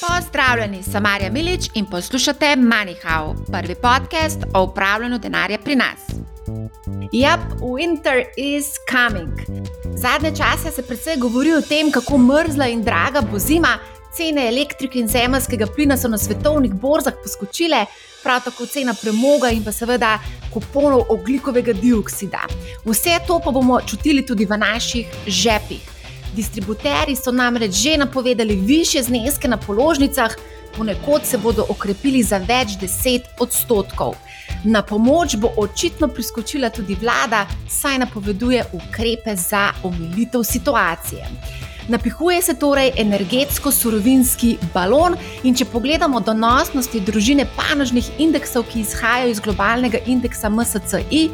Pozdravljeni, sem Marja Milič in poslušate MoneyHow, prvi podcast o upravljanju denarja pri nas. Yep, winter is coming. Zadnje čase se predvsej govori o tem, kako mrzla in draga bo zima. Cene elektrike in zemljskega plina so na svetovnih borzah poskočile, prav tako cena premoga in pa seveda kuponov oglikovega dioksida. Vse to pa bomo čutili tudi v naših žepih. Distributeri so namreč že napovedali više zneske na položnicah, ponekod se bodo okrepili za več deset odstotkov. Na pomoč bo očitno priskočila tudi vlada, saj napoveduje ukrepe za omilitev situacije. Napihuje se torej energetsko-surovinski balon, in če pogledamo donosnosti družine panožnih indeksov, ki izhajajo iz globalnega indeksa MSCI,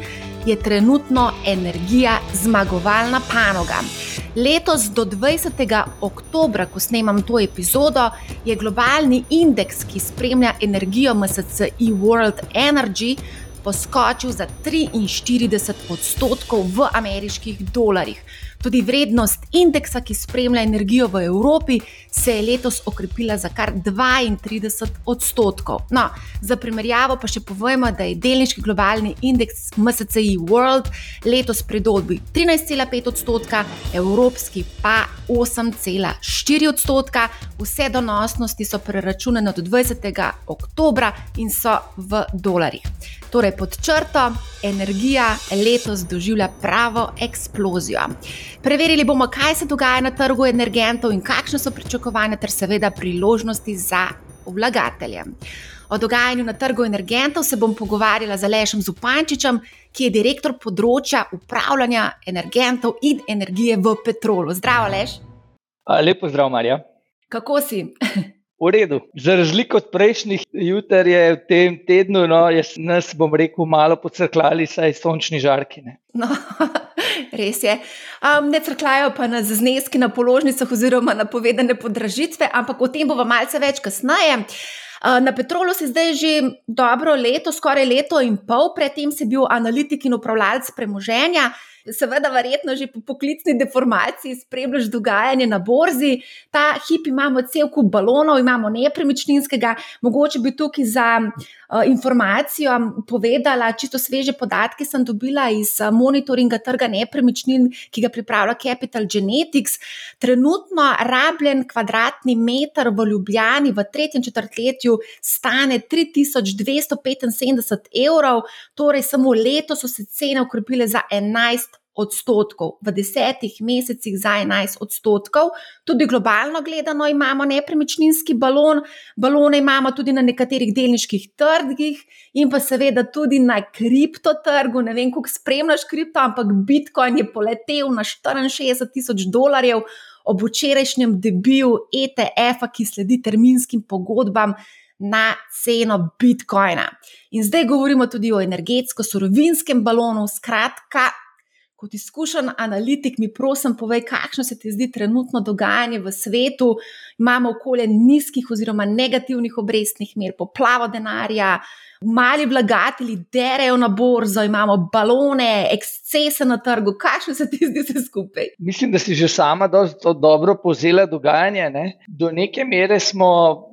je trenutno energija zmagovalna panoga. Letos do 20. oktobra, ko snemam to epizodo, je globalni indeks, ki spremlja energijo MSCI World Energy, poskočil za 43 odstotkov v ameriških dolarjih. Tudi vrednost indeksa, ki spremlja energijo v Evropi, se je letos okrepila za kar 32 odstotkov. No, za primerjavo pa še povemo, da je delniški globalni indeks MSCI World letos pridobil 13,5 odstotka, evropski pa 8,4 odstotka. Vse donosnosti so preračunane od 20. oktobra in so v dolarjih. Torej, pod črto, energija letos doživlja pravo eksplozijo. Preverili bomo, kaj se dogaja na trgu energentov in kakšne so pričakovanja, ter seveda priložnosti za vlagatelje. O dogajanju na trgu energentov se bom pogovarjala z Lešem Zupančičem, ki je direktor področja upravljanja energentov in energije v petrolu. Zdravo, Leš. Lepo zdrav, Marja. Kako si? V redu. Za razliko od prejšnjih jutraj je v tem tednu, no, jaz nas bom rekel, malo pocrklali, saj sončni žarkine. No, res je. Um, ne crklajo pa nas zneski na položnicah oziroma na povedane podražitve, ampak o tem bomo malce več kasneje. Na Petrolu si zdaj že dobro leto, skoraj leto in pol, predtem si bil analitik in upravljalec premoženja seveda, verjetno že po poklicni deformaciji spremljaš dogajanje na borzi. Ta hip imamo cel kup balonov, imamo nepremičninskega, mogoče bi tukaj za uh, informacijo povedala, čisto sveže podatke sem dobila iz monitoringa trga nepremičnin, ki ga pripravlja Capital Genetics. Trenutno rabljen kvadratni meter v Ljubljani v tretjem četrtletju stane 3275 evrov, torej samo letos so se cene ukrepile za 11 odstotkov, v desetih mesecih za 11 odstotkov. Tudi globalno gledano imamo nepremičninski balon, balone imamo tudi na nekaterih delniških trgih in pa seveda tudi na kriptotrgu. Ne vem, kako spremljaš kripto, ampak Bitcoin je poletel na 64 tisoč dolarjev. Ob včerajšnjem debiju ETF-a, ki sledi terminskim pogodbam na ceno Bitcoina. In zdaj govorimo tudi o energetsko-surovinskem balonu, skratka, kot izkušen analitik, mi prosim, povej, kakšno se ti zdi trenutno dogajanje v svetu. Imamo okolje nizkih oziroma negativnih obrestnih mer, poplavo denarja, mali vlagatelji derajo na borzo, imamo balone, ekscese na trgu. Kakšno se ti zdi vse skupaj? Mislim, da si že sama dosto dobro povzela dogajanje. Ne? Do neke mere smo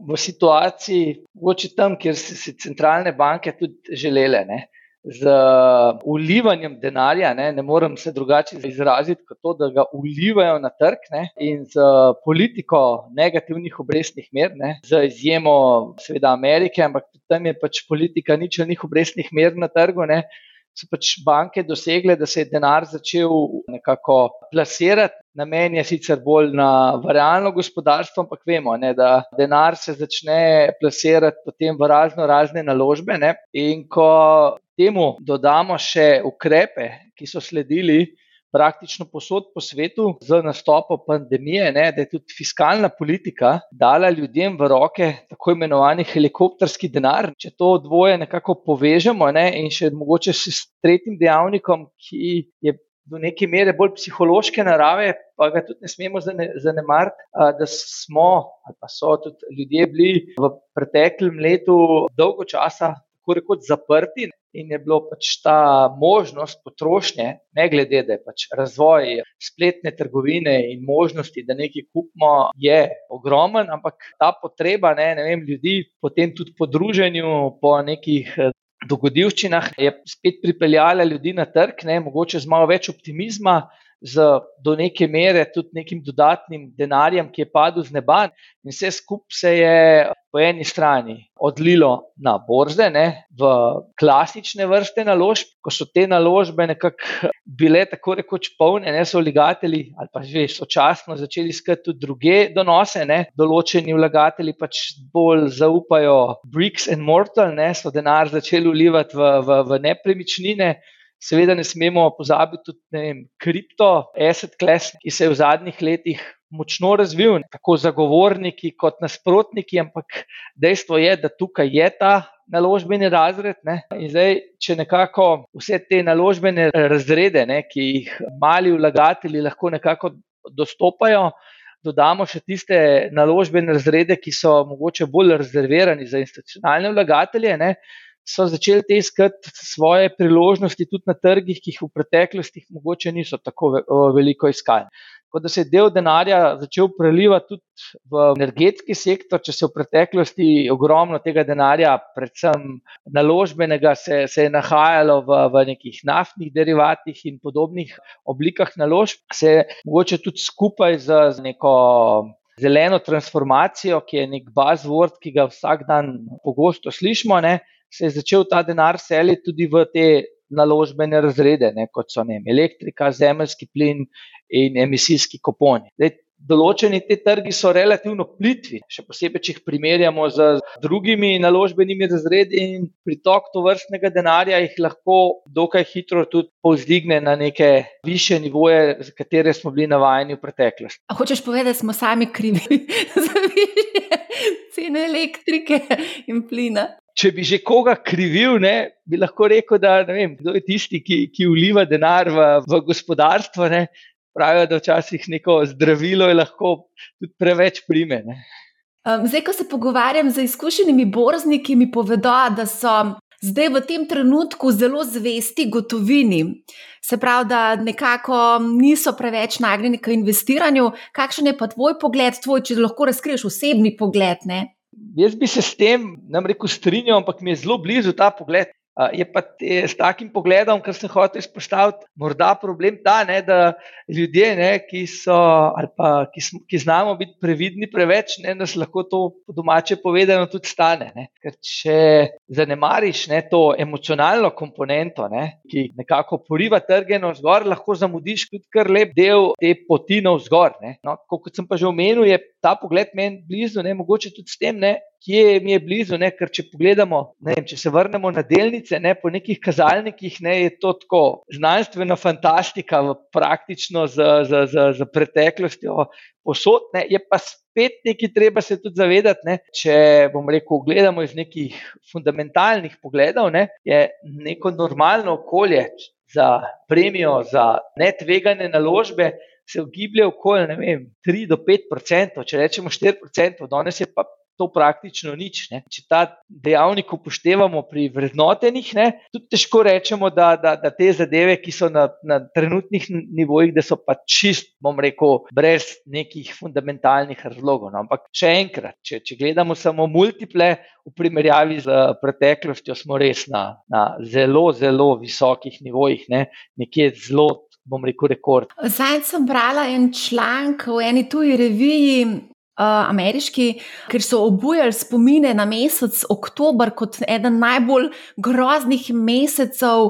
v situaciji, mogoče tam, kjer so si centralne banke tudi želele. Ne? Z ulivanjem denarja, ne, ne morem se drugače izraziti, kot to, da ga ulivajo na trg, ne, in z politiko negativnih obrestnih mer, ne, z izjemo, seveda, Amerike, ampak tam je pač politika ničelnih obrestnih mer na trgu. Ne, So pač banke dosegle, da se je denar začel nekako plasirati. Namen je sicer bolj na realno gospodarstvo, ampak vemo, ne, da denar se začne plasirati potem v razno razne naložbe. Ne. In ko temu dodamo še ukrepe, ki so sledili praktično posod po svetu z nastopom pandemije, ne, da je tudi fiskalna politika dala ljudem v roke tako imenovani helikopterski denar. Če to dvoje nekako povežemo ne, in še mogoče s tretjim dejavnikom, ki je. Do neke mere bolj psihološke narave, pa ga tudi ne smemo zanemariti, da smo, ali pa so tudi ljudje bili v preteklem letu dolgo časa tako rekoč zaprti in je bilo pač ta možnost potrošnje, ne glede da je pač razvoj spletne trgovine in možnosti, da nekaj kupimo, je ogromen, ampak ta potreba ne, ne vem, ljudi potem tudi po druženju, po nekih. Dogodivščinah je spet pripeljala ljudi na trg, ne, mogoče z malo več optimizma, z do neke mere tudi nekim dodatnim denarjem, ki je padel z neba, in vse skupaj se je po eni strani odlilo na borze, ne, v klasične vrste naložb, ko so te naložbe nekako bile tako rekoč polne, ne so vlagatelji ali pa že sočasno začeli iskati tudi druge donose, ne, določeni vlagatelji pač bolj zaupajo bricks and mortal, ne, so denar začeli ulivati v, v, v nepremičnine. Seveda ne smemo pozabiti tudi na kripto, asset class, ki se je v zadnjih letih močno razvil, tako zagovorniki kot nasprotniki, ampak dejstvo je, da tukaj je ta naložbeni razred. Ne? In zdaj, če nekako vse te naložbene razrede, ne, ki jih mali vlagatelji lahko nekako dostopajo. Dodamo še tiste naložbene razrede, ki so mogoče bolj rezervirani za institucionalne vlagatelje, ne, so začeli te iskati svoje priložnosti tudi na trgih, ki jih v preteklosti mogoče niso tako veliko iskali. Tako da se je del denarja začel prelivati tudi v energetski sektor, če se v preteklosti ogromno tega denarja, predvsem naložbenega, se, se je nahajalo v, v nekih naftnih derivatih in podobnih oblikah naložb, se je mogoče tudi skupaj z, z neko. Zeleno transformacijo, ki je nek buzzword, ki ga vsak dan pogosto slišimo, ne, se je začel ta denar seliti tudi v te naložbene razrede, ne, kot so ne, elektrika, zemljski plin in emisijski kuponi. Določeni te trgi so relativno plitvi, še posebej, če jih primerjamo z drugimi naložbenimi razredi, in pritok to vrstnega denarja jih lahko dokaj hitro tudi povzdigne na neke više nivoje, za katere smo bili navajeni v preteklosti. A hočeš povedati, da smo sami krivi za više cene elektrike in plina? Če bi že koga krivil, ne, bi lahko rekel, da vem, kdo je tisti, ki, ki vliva denar v, v gospodarstvo. Ne. Pravijo, da včasih neko zdravilo je lahko tudi preveč prime. Um, zdaj, ko se pogovarjam z izkušenimi borzniki, mi povedo, da so zdaj v tem trenutku zelo zvesti gotovini. Se pravi, da nekako niso preveč nagnjeni k investiranju. Kakšen je pa tvoj pogled, tvoj, če lahko razkriješ osebni pogled? Ne? Jaz bi se s tem, nam rekel, strinjal, ampak mi je zelo blizu ta pogled. Je pa te, s takim pogledom, kar sem hotel izpostaviti, morda problem ta, ne, da ljudje, ne, ki, so, pa, ki, smo, ki znamo biti previdni preveč, ne, nas lahko to po domače povedano tudi stane. Ne. Ker če zanemariš ne, to emocionalno komponento, ne, ki nekako poriva trge na vzgor, lahko zamudiš tudi kar lep del te poti na vzgor. No, kot sem pa že omenil, je ta pogled meni blizu, ne, mogoče tudi s tem, ne, kje mi je blizu. Ne, ker če pogledamo, ne, če se vrnemo na delnice, ne, po nekih kazalnikih, ne, je to tako znanstvena fantastika, praktično z, z, z, z preteklostjo posod. Ne, je pa spet nekaj treba se tudi zavedati. Ne, če bomo rekel, gledamo iz nekih fundamentalnih pogledov, ne, je neko normalno okolje. Za premijo, za netvegane naložbe, se giblje okoli 3 do 5 odstotkov, če rečemo 4 odstotkov, danes je pa to praktično nič. Ne. Če ta dejavnik upoštevamo pri vrednotenih, ne, tudi težko rečemo, da, da, da te zadeve, ki so na, na trenutnih nivojih, da so pa čist, bom rekel, brez nekih fundamentalnih razlogov. No. Ampak še enkrat, če, če gledamo samo multiple v primerjavi z preteklostjo, smo res na, na zelo, zelo visokih nivojih, ne, nekje zelo bom rekel, rekord. Zdaj sem brala en članek v eni tuji reviji. Uh, ameriški, ker so obujali spomine na mesec oktober kot eden najbolj groznih mesecev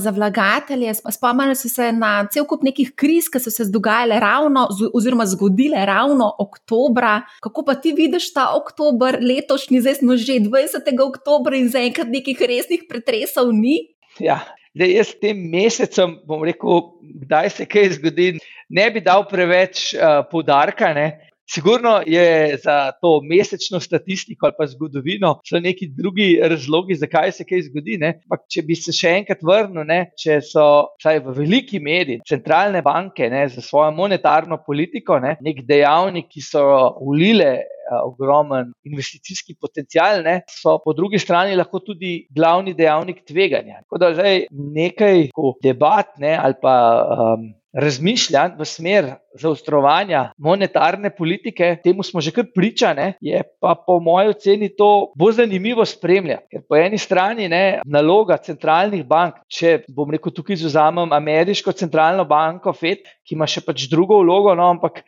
za vlagatelje. Spomnili so se na cel kup nekih kriz, ki so se dogajale ravno, oziroma zgodile ravno oktobra. Kako pa ti vidiš ta oktober, letošnji, zdaj smo že 20. oktober in zaenkrat nekih resnih pretresov ni? Ja, Zdaj, jaz tem mesecem, bom rekel, kdaj se kaj zgodi, ne bi dal preveč uh, poudarka. Ne. Sigurno je za to mesečno statistiko ali pa zgodovino, so neki drugi razlogi, zakaj se kaj zgodi. Ampak, če bi se še enkrat vrnil, ne, če so vsaj v veliki meri centralne banke ne, za svojo monetarno politiko ne, nek dejavnik, ki so ulile ogromen investicijski potencial, ne, so po drugi strani lahko tudi glavni dejavnik tveganja. Tako da zdaj nekaj debat ne, ali pa um, razmišljanj v smer zaostrovanja monetarne politike, temu smo že kar pričane, je pa po mojem oceni to bolj zanimivo spremljati. Ker po eni strani ne, naloga centralnih bank, če bom rekel tukaj izuzamem ameriško centralno banko FED, ki ima še pač drugo vlogo, no, ampak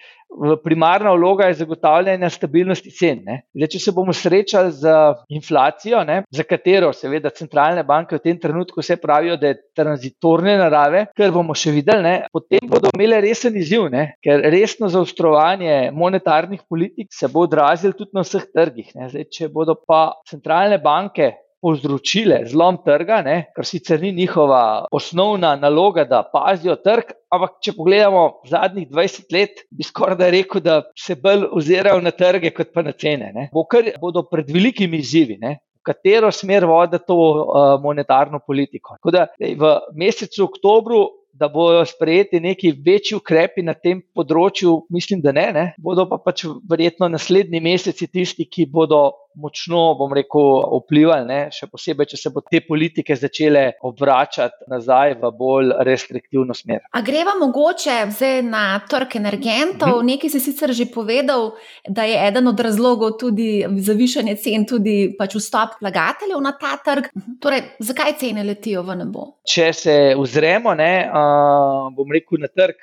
primarna vloga je zagotavljanje stabilnosti cen. Zdaj, če se bomo srečali z inflacijo, ne, za katero seveda centralne banke v tem trenutku vse pravijo, da je transitorne narave, ker bomo še videli, ne, potem bodo imeli resen izziv, ne, ker resno zaostrovanje monetarnih politik se bo odrazilo tudi na vseh trgih. Zdaj, če bodo pa centralne banke povzročile zlom trga, ne, kar sicer ni njihova osnovna naloga, da pazijo trg, ampak če pogledamo zadnjih 20 let, bi skoraj rekel, da se bolj ozirajo na trge, kot pa na cene. Bo kar, bodo pred velikimi izzivi. V katero smer vodi to uh, monetarno politiko. Da, v mesecu oktobru da bodo sprejeti neki večji ukrepi na tem področju, mislim, da ne, ne. Bodo pa pač verjetno naslednji meseci tisti, ki bodo močno, bom rekel, vplivali, ne? še posebej, če se bodo te politike začele obračati nazaj v bolj restriktivno smer. A greva mogoče zdaj na trg energentov? Mhm. Nekaj si sicer že povedal, da je eden od razlogov tudi za višanje cen, tudi pač vstop vlagateljev na ta trg. Mhm. Torej, zakaj cene letijo v nebo? Če se ozremo, ne, uh, bom rekel, na trg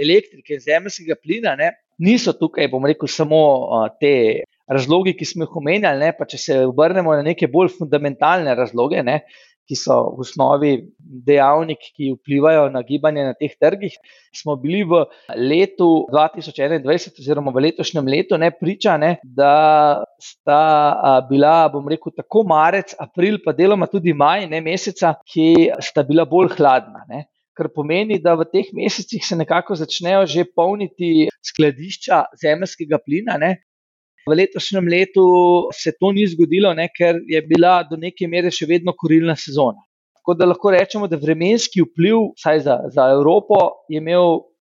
elektrike in zemljskega plina, ne, niso tukaj, bom rekel, samo uh, te razlogi, ki smo jih omenjali, ne, pa če se obrnemo na neke bolj fundamentalne razloge, ne, ki so v osnovi dejavnik, ki vplivajo na gibanje na teh trgih, smo bili v letu 2021, oziroma v letošnjem letu, ne priča, ne, da sta bila, bom rekel, tako marec, april, pa deloma tudi maj, ne meseca, ki sta bila bolj hladna. Ne. Kar pomeni, da v teh mesecih se nekako začnejo že polniti skladišča zemljskega plina, ne, V letošnjem letu se to ni zgodilo, ne, ker je bila do neke mere še vedno korilna sezona. Tako da lahko rečemo, da vremenski vpliv, vsaj za, za Evropo, je,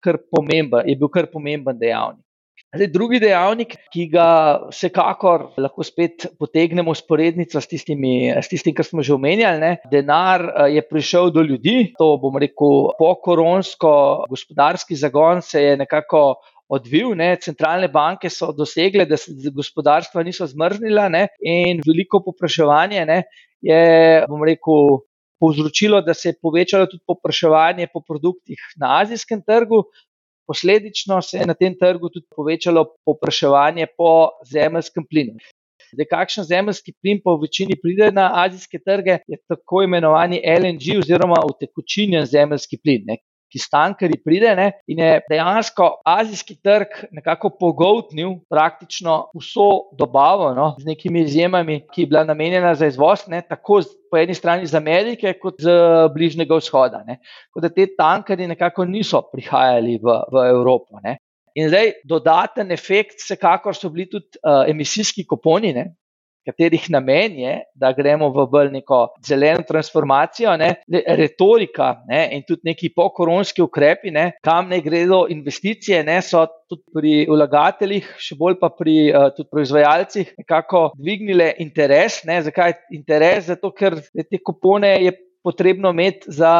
kar pomemben, je bil kar pomemben dejavnik. Zdaj, drugi dejavnik, ki ga vsekakor lahko spet potegnemo sporednico s, tistimi, s tistim, kar smo že omenjali, ne, denar eh, je prišel do ljudi. To bomo rekel, po koronsko gospodarski zagon se je nekako odvil. Ne. Centralne banke so dosegle, da se gospodarstva niso zmrznila ne, in veliko popraševanje ne, je, bom rekel, povzročilo, da se je povečalo tudi popraševanje po produktih na azijskem trgu. Posledično se je na tem trgu tudi povečalo popraševanje po zemljskem plinu. Zdaj, kakšen zemljski plin v večini pride na azijske trge, je tako imenovani LNG oziroma utekočinjen zemljski plin, ne, ki stankari pride ne, in je dejansko azijski trg nekako pogotnil praktično vso dobavo, no, z nekimi izjemami, ki je bila namenjena za izvoz, ne, tako po eni strani iz Amerike, kot z Bližnjega vzhoda. Tako da te tankari nekako niso prihajali v, v Evropo. Ne. In zdaj dodaten efekt, vsekakor so bili tudi uh, emisijski kuponi, ne, katerih namen je, da gremo v bolj neko zeleno transformacijo, ne, retorika ne, in tudi neki pokoronski ukrepi, ne, kam ne gredo investicije, ne, so tudi pri vlagateljih, še bolj pa pri uh, proizvajalcih, nekako dvignile interes. Ne, zakaj interes? Zato, ker te kupone je. Potrebno imeti za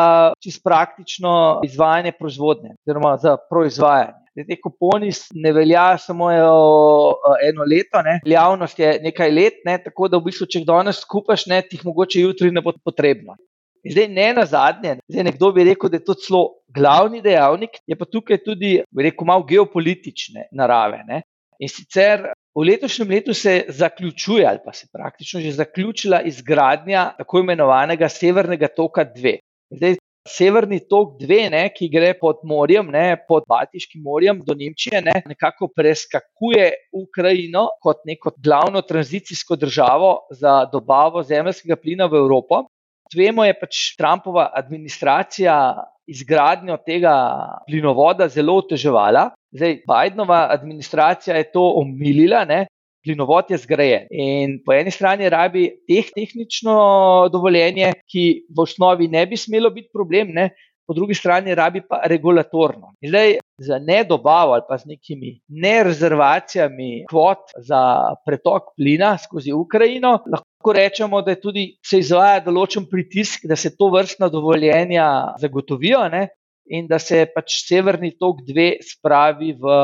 čisto praktično izvajanje proizvodnje, oziroma za proizvajanje. Te kuponi ne veljajo samo eno leto, ne. veljavnost je nekaj let, ne, tako da v bistvu, če jih danes skupaš, ne, ti jih mogoče jutri ne bo potrebno. In zdaj, ne na zadnje, zdaj nekdo bi rekel, da je to celo glavni dejavnik, je pa tukaj tudi, rekel, malo geopolitične narave. Ne. In sicer v letošnjem letu se zaključuje, ali pa se praktično že zaključila izgradnja tako imenovanega Severnega toka 2. Zdaj, Severni tok 2, ne, ki gre pod morjem, ne, pod Baltiškim morjem do Nemčije, ne, nekako preskakuje Ukrajino kot neko glavno tranzicijsko državo za dobavo zemljskega plina v Evropo. Vemo, je pač Trumpova administracija izgradnjo tega plinovoda zelo oteževala. Zdaj, Bidenova administracija je to omilila, ne, plinovod je zgrajen. In po eni strani rabi teh tehnično dovoljenje, ki v osnovi ne bi smelo biti problem, ne? po drugi strani rabi pa regulatorno. Zdaj, z nedobavo ali pa z nekimi nerezervacijami kvot za pretok plina skozi Ukrajino, lahko rečemo, da tudi se izvaja določen pritisk, da se to vrstna dovoljenja zagotovijo ne? in da se pač severni tok dve spravi v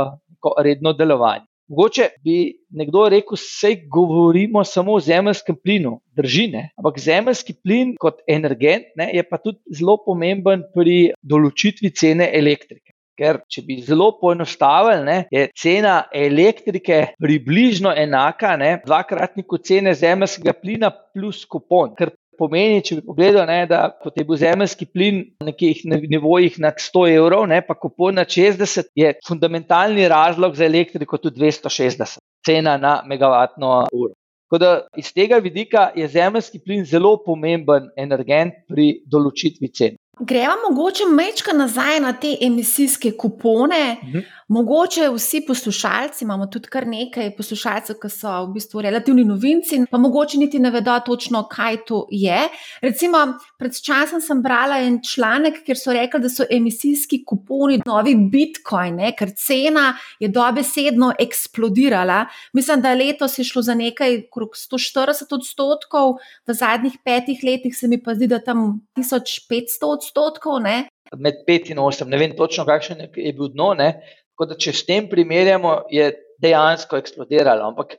redno delovanje. Mogoče bi nekdo rekel, da govorimo samo o zemljskem plinu, držine. Ampak zemljski plin kot energent ne, je pa tudi zelo pomemben pri določitvi cene elektrike. Ker, če bi zelo poenostavili, ne, je cena elektrike približno enaka ne, dvakratniku cene zemljskega plina plus kupon. Ker pomeni, če bi pogledal, ne, da kot je bil zemljski plin na nekih nivojih nad 100 evrov, ne, pa kupon na 60, je fundamentalni razlog za elektriko tudi 260, cena na megavatno uro. Tako da iz tega vidika je zemljski plin zelo pomemben energent pri določitvi cen. Gremo mogoče mečka nazaj na te emisijske kupone. Mhm. Mogoče vsi poslušalci, imamo tudi kar nekaj poslušalcev, ki so v bistvu relativni novinci, pa mogoče niti ne vedo točno, kaj to je. Recimo, pred časom sem brala en članek, kjer so rekli, da so emisijski kuponi novi bitcoin, ne? ker cena je dobesedno eksplodirala. Mislim, da letos je šlo za nekaj okrog 140 odstotkov, v zadnjih petih letih se mi pa zdi, da tam 1500 odstotkov. Ne? Med 5 in 8, ne vem točno, kakšen je bil dno. Ne? Tako da, če s tem primerjamo, je dejansko eksplodiralo. Ampak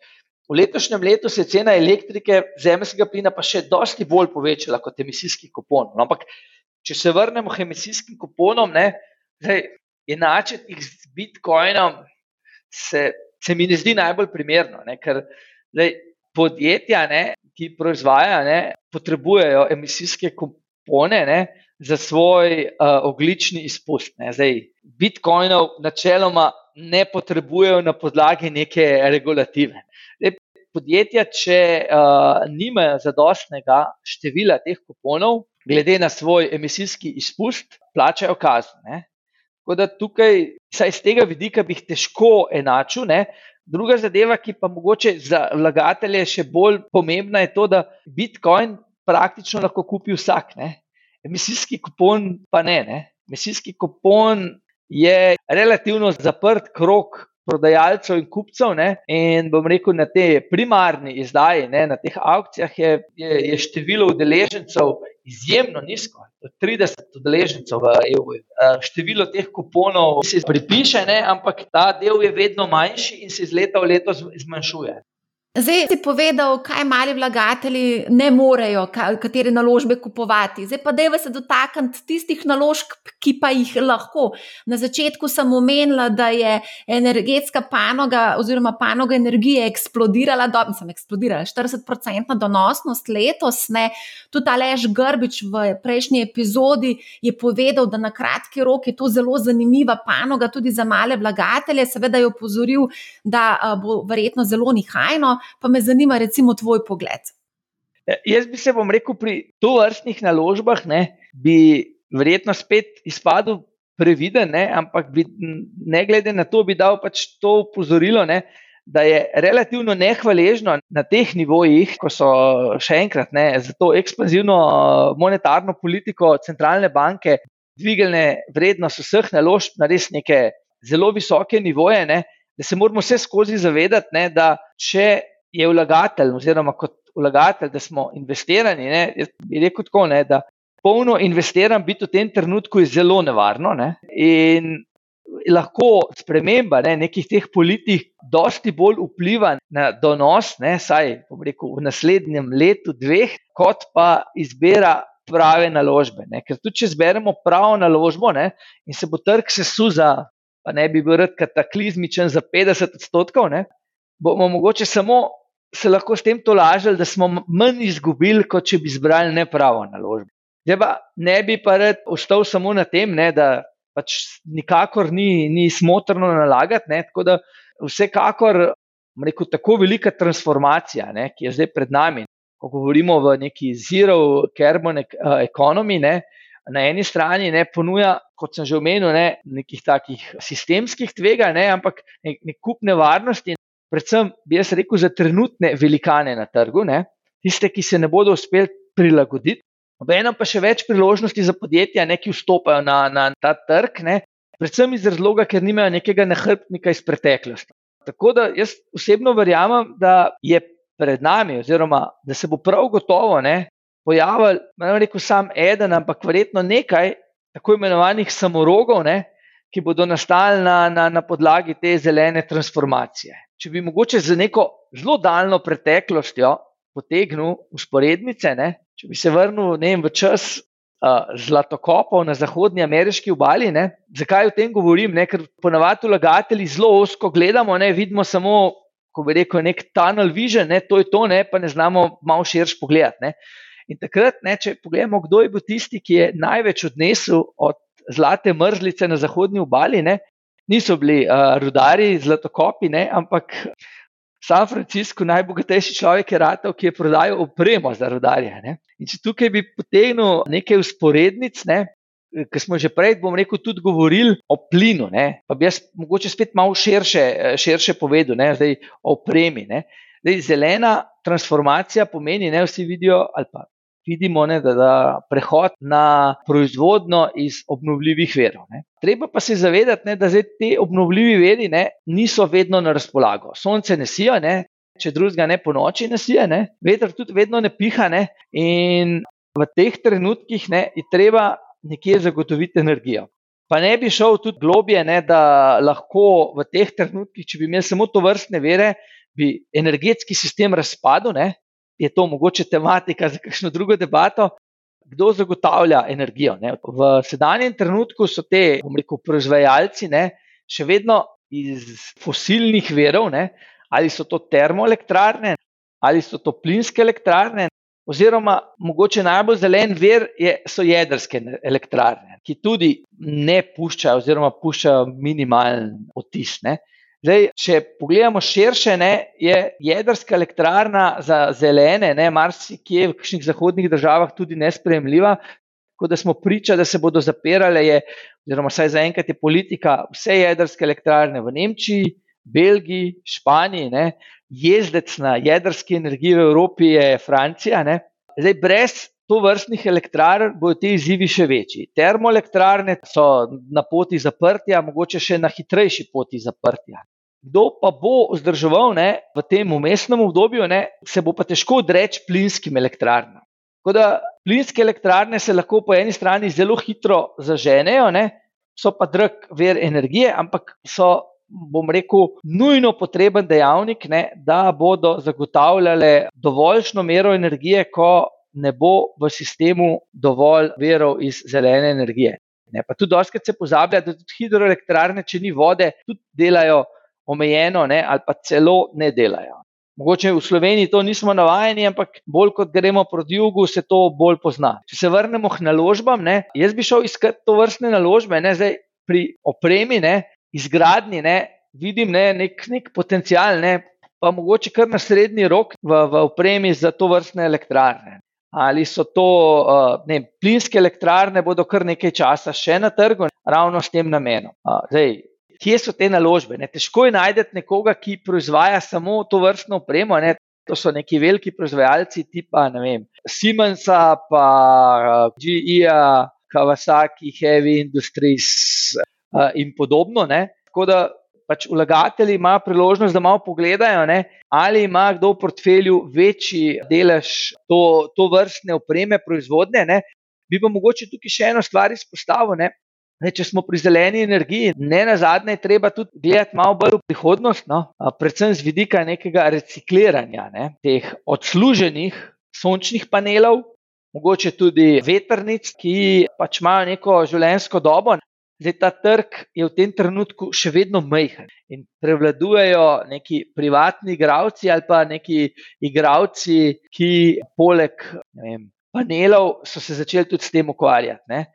v letošnjem letu se je cena elektrike, zemljskega plina, pa še dosti bolj povečala kot emisijski kupon. No, ampak, če se vrnemo k emisijskim kuponom, ne, zdaj, enačiti jih z bitcoinom, se, se mi ne zdi najbolj primerno. Ne, ker zdaj, podjetja, ne, ki proizvajajo, potrebujejo emisijske kupone. Ne, za svoj uh, oglični izpust. Ne. Zdaj, bitcoinov načeloma ne potrebujejo na podlagi neke regulative. Zdaj, podjetja, če uh, nimajo zadostnega števila teh kuponov, glede na svoj emisijski izpust, plačajo kazni. Tako da tukaj, saj iz tega vidika, bi jih težko enačil. Ne. Druga zadeva, ki pa mogoče za vlagatelje še bolj pomembna, je to, da Bitcoin praktično lahko kupi vsak. Ne emisijski kupon pa ne. ne. Emisijski kupon je relativno zaprt krok prodajalcev in kupcev. Ne. In bom rekel, na te primarni izdaji, ne, na teh aukcijah je, je, je število udeležencev izjemno nizko. 30 udeležencev v EU. Število teh kuponov se pripiše, ne, ampak ta del je vedno manjši in se iz leta v leto zmanjšuje. Zdaj si povedal, kaj mali vlagatelji ne morejo, katere naložbe kupovati. Zdaj pa dejva se dotakniti tistih naložb, ki pa jih lahko. Na začetku sem omenila, da je energetska panoga oziroma panoga energije eksplodirala, dobro sem eksplodirala, 40-odstotna donosnost letos. Ne. Tudi Alež Grbič v prejšnji epizodi je povedal, da na kratki rok je to zelo zanimiva panoga tudi za male vlagatelje. Seveda je opozoril, da bo verjetno zelo nihajno pa me zanima, recimo, tvoj pogled. Ja, jaz bi se vam rekel, pri to vrstnih naložbah ne, bi verjetno spet izpadel previden, ne, ampak bi, ne glede na to, bi dal pač to upozorilo, ne, da je relativno nehvaležno na teh nivojih, ko so še enkrat ne, za to ekspanzivno monetarno politiko centralne banke dvignile vrednost vseh naložb na res neke zelo visoke nivoje. Ne, Da se moramo vse skozi zavedati, ne, da če je vlagatelj, oziroma kot vlagatelj, da smo investirani. Ne, bi rekel tako, ne, da polno investiran biti v tem trenutku je zelo nevarno. Ne, in lahko sprememba ne, nekih teh politik dosti bolj vpliva na donos, ne, saj rekel, v naslednjem letu, dveh, kot pa izbira. Prave naložbe. Ne? Ker tudi, če zberemo pravo naložbo ne? in se bo trg sesul za, pa ne bi bil kataklizmičen za 50 odstotkov, ne? bomo mogoče samo se lahko s tem tolažili, da smo manj izgubili, kot če bi izbrali nepravo naložbo. Zdaj pa ne bi pa rad ostal samo na tem, ne, da pač nikakor ni, ni smotrno nalagati. Ne, tako da vsekakor rekel, tako velika transformacija, ne, ki je zdaj pred nami. Ko govorimo o neki zero carbon economy, ne, na eni strani ne ponuja, kot sem že omenil, ne, nekih takih sistemskih tvega, ne, ampak nek, nek kup nevarnosti predvsem bi jaz rekel za trenutne velikane na trgu, ne? tiste, ki se ne bodo uspeli prilagoditi. Obenem pa še več priložnosti za podjetja, ne, ki vstopajo na, na ta trg, ne, predvsem iz razloga, ker nimajo nekega nahrbtnika iz preteklosti. Tako da jaz osebno verjamem, da je pred nami, oziroma da se bo prav gotovo ne, pojavil, ne rekel sam eden, ampak verjetno nekaj tako imenovanih samorogov, ne, ki bodo nastali na, na, na podlagi te zelene transformacije. Če bi mogoče z neko zelo daljno preteklostjo potegnil usporednice, ne, če bi se vrnil vem, v čas uh, zlatokopov na zahodnji ameriški obali. Ne? Zakaj o tem govorim? Ne? Ker ponavadi vlagatelji zelo osko gledamo, ne? vidimo samo, ko bi rekel, nek tunnel vision, ne? to je to, ne? pa ne znamo malo širš pogledati. Ne? In takrat, ne, če pogledamo, kdo je bil tisti, ki je največ odnesel od zlate mrzlice na zahodni obali, ne? Niso bili uh, rudari, zlatokopi, ne? ampak San Francisco, najbogatejši človek je Ratel, ki je prodajal opremo za rodarje. Ne? In če tukaj bi potegnil nekaj usporednic, ne? ker smo že prej, bom rekel, tudi govorili o plinu, ne? pa bi jaz mogoče spet malo širše, širše povedal, ne? zdaj o opremi. Zdaj, zelena transformacija pomeni, da vsi vidijo, ali pa vidimo, ne, da, da prehod na proizvodno iz obnovljivih verov. Ne. Treba pa se zavedati, ne, da te obnovljivi veri ne, niso vedno na razpolago. Sonce ne sija, ne, če drugega ne po noči ne sija, ne, veter tudi vedno ne piha. Ne, in v teh trenutkih ne, je treba nekje zagotoviti energijo. Pa ne bi šel tudi globje, ne, da lahko v teh trenutkih, če bi imeli samo to vrstne vere, bi energetski sistem razpadel, ne, je to mogoče tematika za kakšno drugo debato. Kdo zagotavlja energijo? Ne? V sedanjem trenutku so te, bom rekel, proizvajalci ne? še vedno iz fosilnih verov, ne? ali so to termoelektrarne, ali so to plinske elektrarne, oziroma mogoče najbolj zelen ver je, so jedrske elektrarne, ki tudi ne puščajo, oziroma puščajo minimalen otis. Ne? Zdaj, če pogledamo širše, ne, je jedrska elektrarna za zelene, ne, marsikje v kakšnih zahodnih državah tudi nespremljiva. Tako da smo priča, da se bodo zapirale, je, oziroma vsaj zaenkrat je politika vse jedrske elektrarne v Nemčiji, Belgiji, Španiji, ne, jezdec na jedrski energiji v Evropi je Francija. Ne. Zdaj, brez to vrstnih elektrarn bodo ti izzivi še večji. Termoelektrarne so na poti zaprtja, mogoče še na hitrejši poti zaprtja. Kdo pa bo vzdrževal ne, v tem umestnem obdobju, ne, se bo pa težko odreči plinskim elektrarnam. Tako da plinske elektrarne se lahko po eni strani zelo hitro zaženejo, ne, so pa drug ver energije, ampak so, bom rekel, nujno potreben dejavnik, ne, da bodo zagotavljale dovoljšno mero energije, ko ne bo v sistemu dovolj verov iz zelene energije. Ne, pa tudi, doskrat se pozablja, da tudi hidroelektrarne, če ni vode, tudi delajo omejeno, ne, ali pa celo ne delajo. Mogoče v Sloveniji to nismo navajeni, ampak bolj kot gremo proti jugu, se to bolj pozna. Če se vrnemo k naložbam, ne, jaz bi šel iskat to vrstne naložbe, ne, zdaj pri opremi, ne, izgradnji, ne, vidim ne, nek, nek potencial, ne, pa mogoče kar na srednji rok v, v opremi za to vrstne elektrarne. Ali so to uh, ne, plinske elektrarne, bodo kar nekaj časa še na trgu, ravno s tem namenom. Uh, zdaj, kje so te naložbe. Ne? Težko je najti nekoga, ki proizvaja samo to vrstno opremo. Ne? To so neki veliki proizvajalci, tipa vem, Siemensa, pa GE, Kawasaki, Heavy Industries in podobno. Ne? Tako da pač vlagatelji imajo priložnost, da malo pogledajo, ne? ali ima kdo v portfelju večji delež to, to vrstne opreme, proizvodnje. Ne? Bi pa mogoče tukaj še eno stvar izpostavil. Ne, če smo pri zeleni energiji, ne na zadnje, treba tudi gledati malo bolj v prihodnost, no? predvsem z vidika nekega recikliranja ne? teh odsluženih sončnih panelov, mogoče tudi veternic, ki pač imajo neko življenjsko dobo. Zdaj, ta trg je v tem trenutku še vedno majhen in prevladujejo neki privatni igravci ali pa neki igravci, ki poleg vem, panelov so se začeli tudi s tem ukvarjati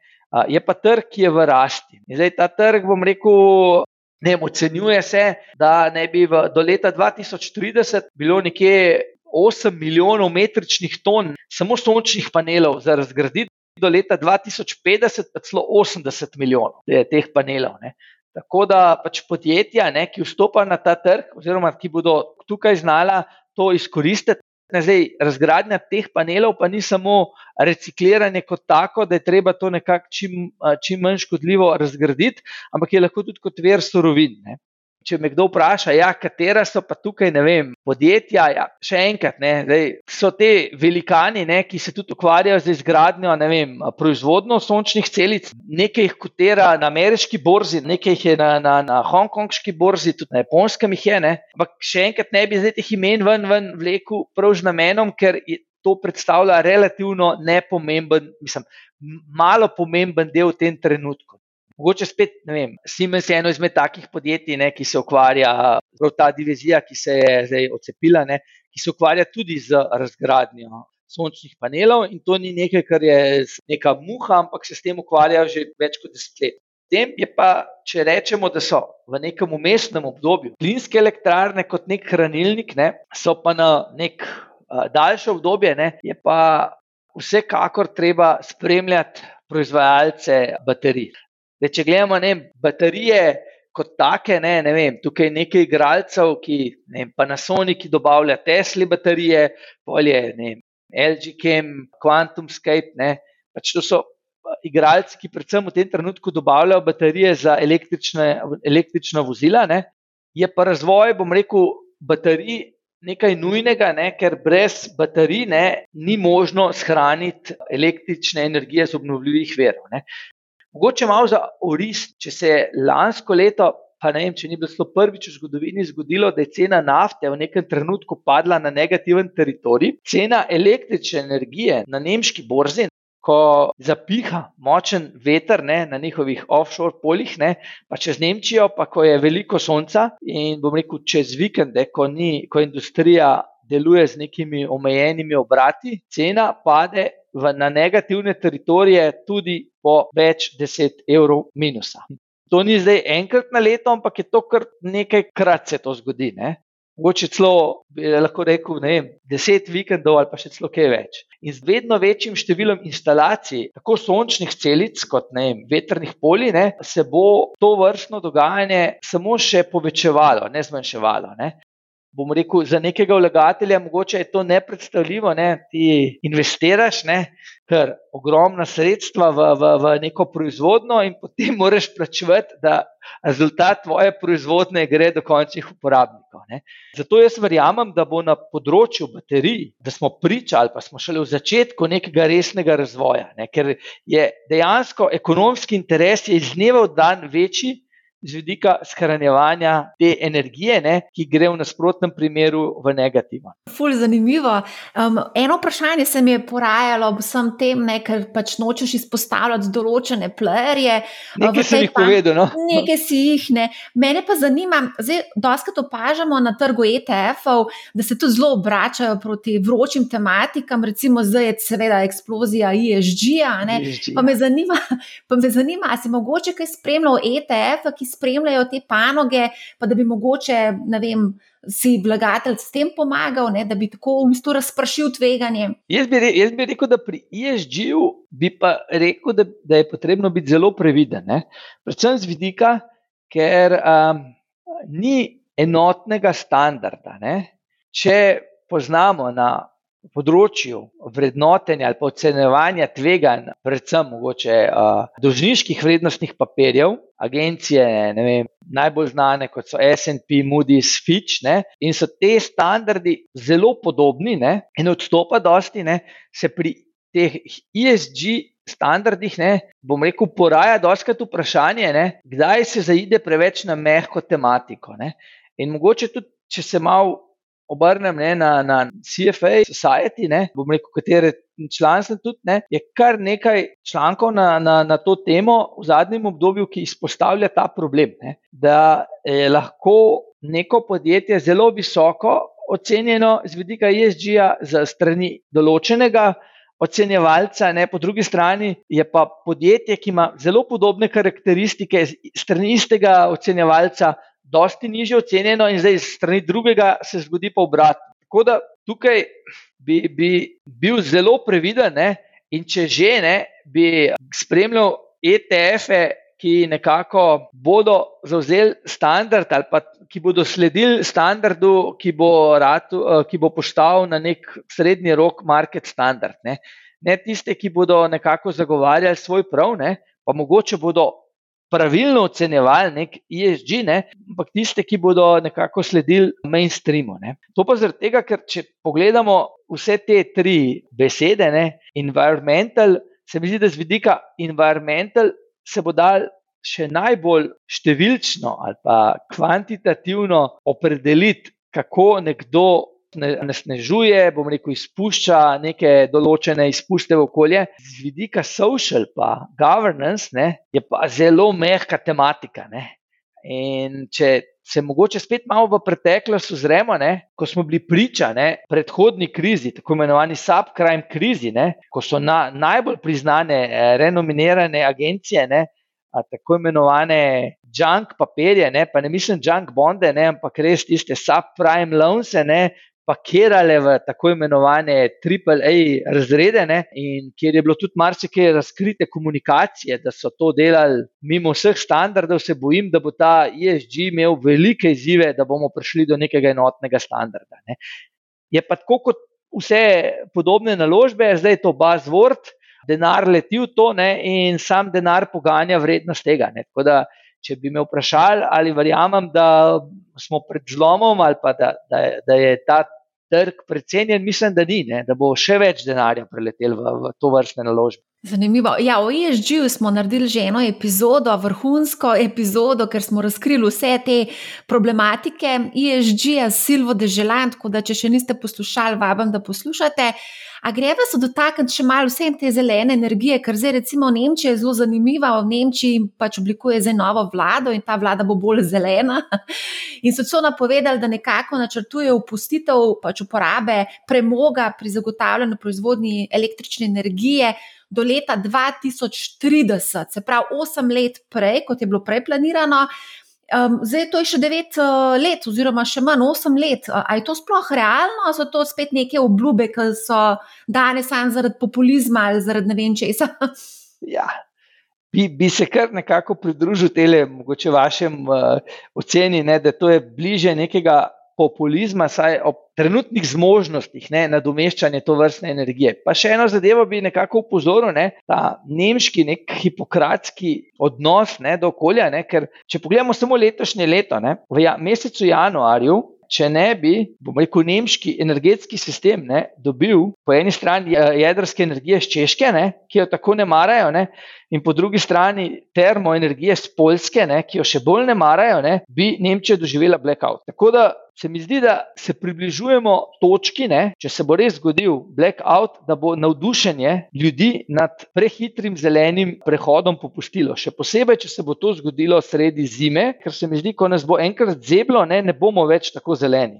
je pa trg, ki je v rasti. In zdaj ta trg, bom rekel, ne ocenjuje se, da ne bi v, do leta 2030 bilo nekje 8 milijonov metričnih ton samo sončnih panelov za razgraditi, do leta 2050 pa celo 80 milijonov teh panelov. Ne. Tako da pač podjetja, ne, ki vstopajo na ta trg, oziroma ki bodo tukaj znala to izkoristiti, zdaj, razgradnja teh panelov pa ni samo recikliranje kot tako, da je treba to nekako čim, čim manj škodljivo razgraditi, ampak je lahko tudi kot ver surovin. Ne če me kdo vpraša, ja, katera so pa tukaj, ne vem, podjetja. Ja, še enkrat, ne, zdaj, so te velikani, ne, ki se tudi ukvarjajo z izgradnjo, ne vem, proizvodnjo sončnih celic. Nekaj jih kotira na ameriški borzi, nekaj jih je na, na, na hongkongški borzi, tudi na japonskem jih je. Ne. Ampak še enkrat ne bi zdaj teh imen ven, ven vlekel prav z namenom, ker je. To predstavlja relativno nepomemben, mislim, malo pomemben del v tem trenutku. Mogoče spet, ne vem, Siemens je eno izmed takih podjetij, ne, ki se ukvarja, prav ta divizija, ki se je zdaj odcepila, ne, ki se ukvarja tudi z razgradnjo sončnih panelov in to ni nekaj, kar je neka muha, ampak se s tem ukvarjajo že več kot deset let. Tem je pa, če rečemo, da so v nekem umestnem obdobju plinske elektrarne kot nek hranilnik, ne, so pa na nek uh, daljše obdobje, ne, je pa vsekakor treba spremljati proizvajalce baterij. De, če gledamo ne, baterije kot take, ne, ne vem, tukaj je nekaj igralcev, ki ne, pa na Sony, ki dobavlja Tesla baterije, polje LG Chem, QuantumScape. Ne, pač to so igralci, ki predvsem v tem trenutku dobavljajo baterije za električna vozila. Ne. Je pa razvoj, bom rekel, baterij. Nekaj nujnega, ne, ker brez baterij ne, ni možno shraniti električne energije z obnovljivih verov. Mogoče malo za oris, če se je lansko leto, pa ne vem, če ni bilo prvič v zgodovini zgodilo, da je cena nafte v nekem trenutku padla na negativen teritorij, cena električne energije na nemški borzi. Ko zapiha močen veter ne, na njihovih offshore poljih, ne, pa čez Nemčijo, pa ko je veliko sonca, in bom rekel, čez vikende, ko, ni, ko industrija deluje z nekimi omejenimi obrati, cena pade v, na negativne teritorije tudi po več deset evrov minusa. To ni zdaj enkrat na leto, ampak je to kar nekajkrat se to zgodi. Ne? Mogoče celo, lahko rekel, ne vem, deset vikendov ali pa še celo kaj več. In z vedno večjim številom instalacij, tako sončnih celic kot vem, vetrnih polij, ne, se bo to vrstno dogajanje samo še povečevalo, ne zmanjševalo. Ne bom rekel, za nekega vlagatelja mogoče je to nepredstavljivo, ne? ti investiraš, ne? ker ogromna sredstva v, v, v neko proizvodno in potem moraš plačevati, da rezultat tvoje proizvodne gre do končnih uporabnikov. Ne? Zato jaz verjamem, da bo na področju baterij, da smo pričali, pa smo šele v začetku nekega resnega razvoja, ne? ker je dejansko ekonomski interes iz dneva v dan večji z vidika shranjevanja te energije, ne, ki gre v nasprotnem primeru v negativo. Ful, zanimivo. Um, eno vprašanje se mi je porajalo ob vsem tem, ne, ker pač nočeš izpostavljati določene playerje. Nekaj si jih povedal. No? Nekaj si jih. Ne. Mene pa zanima, zdaj, doskrat opažamo na trgu ETF-ov, da se tu zelo obračajo proti vročim tematikam, recimo zdaj je seveda eksplozija ESG-a. ESG. Pa me zanima, pa me zanima, si mogoče kaj spremljal ETF-a, ki spremljajo te panoge, pa da bi mogoče, ne vem, si vlagatelj s tem pomagal, ne, da bi tako v bistvu razpršil tveganje. Jaz bi, jaz bi rekel, da pri ESG-ju bi pa rekel, da, da je potrebno biti zelo previden. Ne. Predvsem z vidika, ker um, ni enotnega standarda. Ne. Če poznamo na področju vrednotenja ali ocenevanja tveganj, predvsem mogoče uh, dolžniških vrednostnih papirjev, agencije, vem, najbolj znane kot so SP, Moody's, Fitch, ne, in so te standardi zelo podobni ne, in odstopa dosti, ne, se pri teh ESG. Standardih, ne, bom rekel, poraja doskrat vprašanje, ne, kdaj se zaide preveč na mehko tematiko. Ne. In mogoče tudi, če se malo obrnem ne, na, na CFA Society, ne, bom rekel, katere član sem tudi, ne, je kar nekaj člankov na, na, na to temo v zadnjem obdobju, ki izpostavlja ta problem, ne, da je lahko neko podjetje zelo visoko ocenjeno z vidika ESG-ja za strani določenega. Ocenjevalca, ne, po drugi strani je pa podjetje, ki ima zelo podobne karakteristike, strani istega ocenjevalca, dosti nižje ocenjeno, in zdaj strani drugega se zgodi pa obratno. Tako da tukaj bi, bi bil zelo previden, ne? in če že ne, bi spremljal ETF-e, ki nekako bodo zauzeli standard ali pa ki bodo sledili standardu, ki bo, ratu, eh, ki bo postal na nek srednji rok market standard. Ne, ne tiste, ki bodo nekako zagovarjali svoj prav, ne, pa mogoče bodo pravilno ocenjevali nek ESG, ne, ampak tiste, ki bodo nekako sledili mainstreamu. Ne. To pa zaradi tega, ker če pogledamo vse te tri besede, ne, environmental, se mi zdi, da z vidika environmental se bo dal še najbolj številčno ali pa kvantitativno opredeliti, kako nekdo nasnežuje, bom rekel, izpušča neke določene izpuste v okolje. Z vidika social pa governance ne, je pa zelo mehka tematika. Ne. In če se mogoče spet malo v preteklost ozremo, ne, ko smo bili priča ne, predhodni krizi, tako imenovani subprime krizi, ne, ko so na, najbolj priznane, eh, renominirane agencije, ne, tako imenovane junk papirje, ne, pa ne mislim junk bonde, ne, ampak res tiste subprime loans, ne, pakirale v tako imenovane AAA razrede, ne, in kjer je bilo tudi marsikaj razkrite komunikacije, da so to delali mimo vseh standardov, se bojim, da bo ta ESG imel velike izzive, da bomo prišli do nekega enotnega standarda. Ne. Je pa tako kot vse podobne naložbe, zdaj je to buzzword, denar leti v to ne, in sam denar poganja vrednost tega. Ne. Tako da, če bi me vprašali, ali verjamem, da smo pred zlomom ali pa da, da, da je ta trg precenjen, mislim, da ni, ne, da bo še več denarja preletel v, v to vrstne naložbe. Zanimivo. Ja, o ESG-ju smo naredili že eno epizodo, vrhunsko epizodo, ker smo razkrili vse te problematike ESG-ja Silvo Deželan. Tako da, če še niste poslušali, vabim, da poslušate. A greva se dotakniti še malo vse te zelene energije, ker zdaj recimo Nemčija je zelo zanimiva. V Nemčiji pač oblikuje zdaj novo vlado in ta vlada bo bolj zelena. In so celo napovedali, da nekako načrtujejo opustitev pač uporabe premoga pri zagotavljanju proizvodnji električne energije do leta 2030, se pravi 8 let prej, kot je bilo prej planirano. Um, zdaj to je še 9 uh, let, oziroma še manj 8 let. Ali je to sploh realno, ali so to spet neke obljube, ki so danes samo zaradi populizma ali zaradi ne vem česa? Ja. Bi, bi se kar nekako pridružil tele, mogoče vašem uh, oceni, ne, da to je bliže nekega populizma, saj ob trenutnih zmožnostih ne, nadomeščanja to vrstne energije. Pa še eno zadevo bi nekako upozoril, ne, ta nemški nek hipokratski odnos ne, do okolja, ne, ker če pogledamo samo letošnje leto, ne, v ja, mesecu januarju. Če ne bi, bomo rekel, nemški energetski sistem ne, dobil po eni strani eh, jedrske energije iz Češke, ne, ki jo tako ne marajo, ne, in po drugi strani termoenergije iz Poljske, ne, ki jo še bolj ne marajo, ne, bi Nemčija doživela blackout. Tako da se mi zdi, da se približujemo točki, ne, če se bo res zgodil blackout, da bo navdušenje ljudi nad prehitrim zelenim prehodom popustilo. Še posebej, če se bo to zgodilo sredi zime, ker se mi zdi, ko nas bo enkrat zeblo, ne, ne bomo več tako zeleni.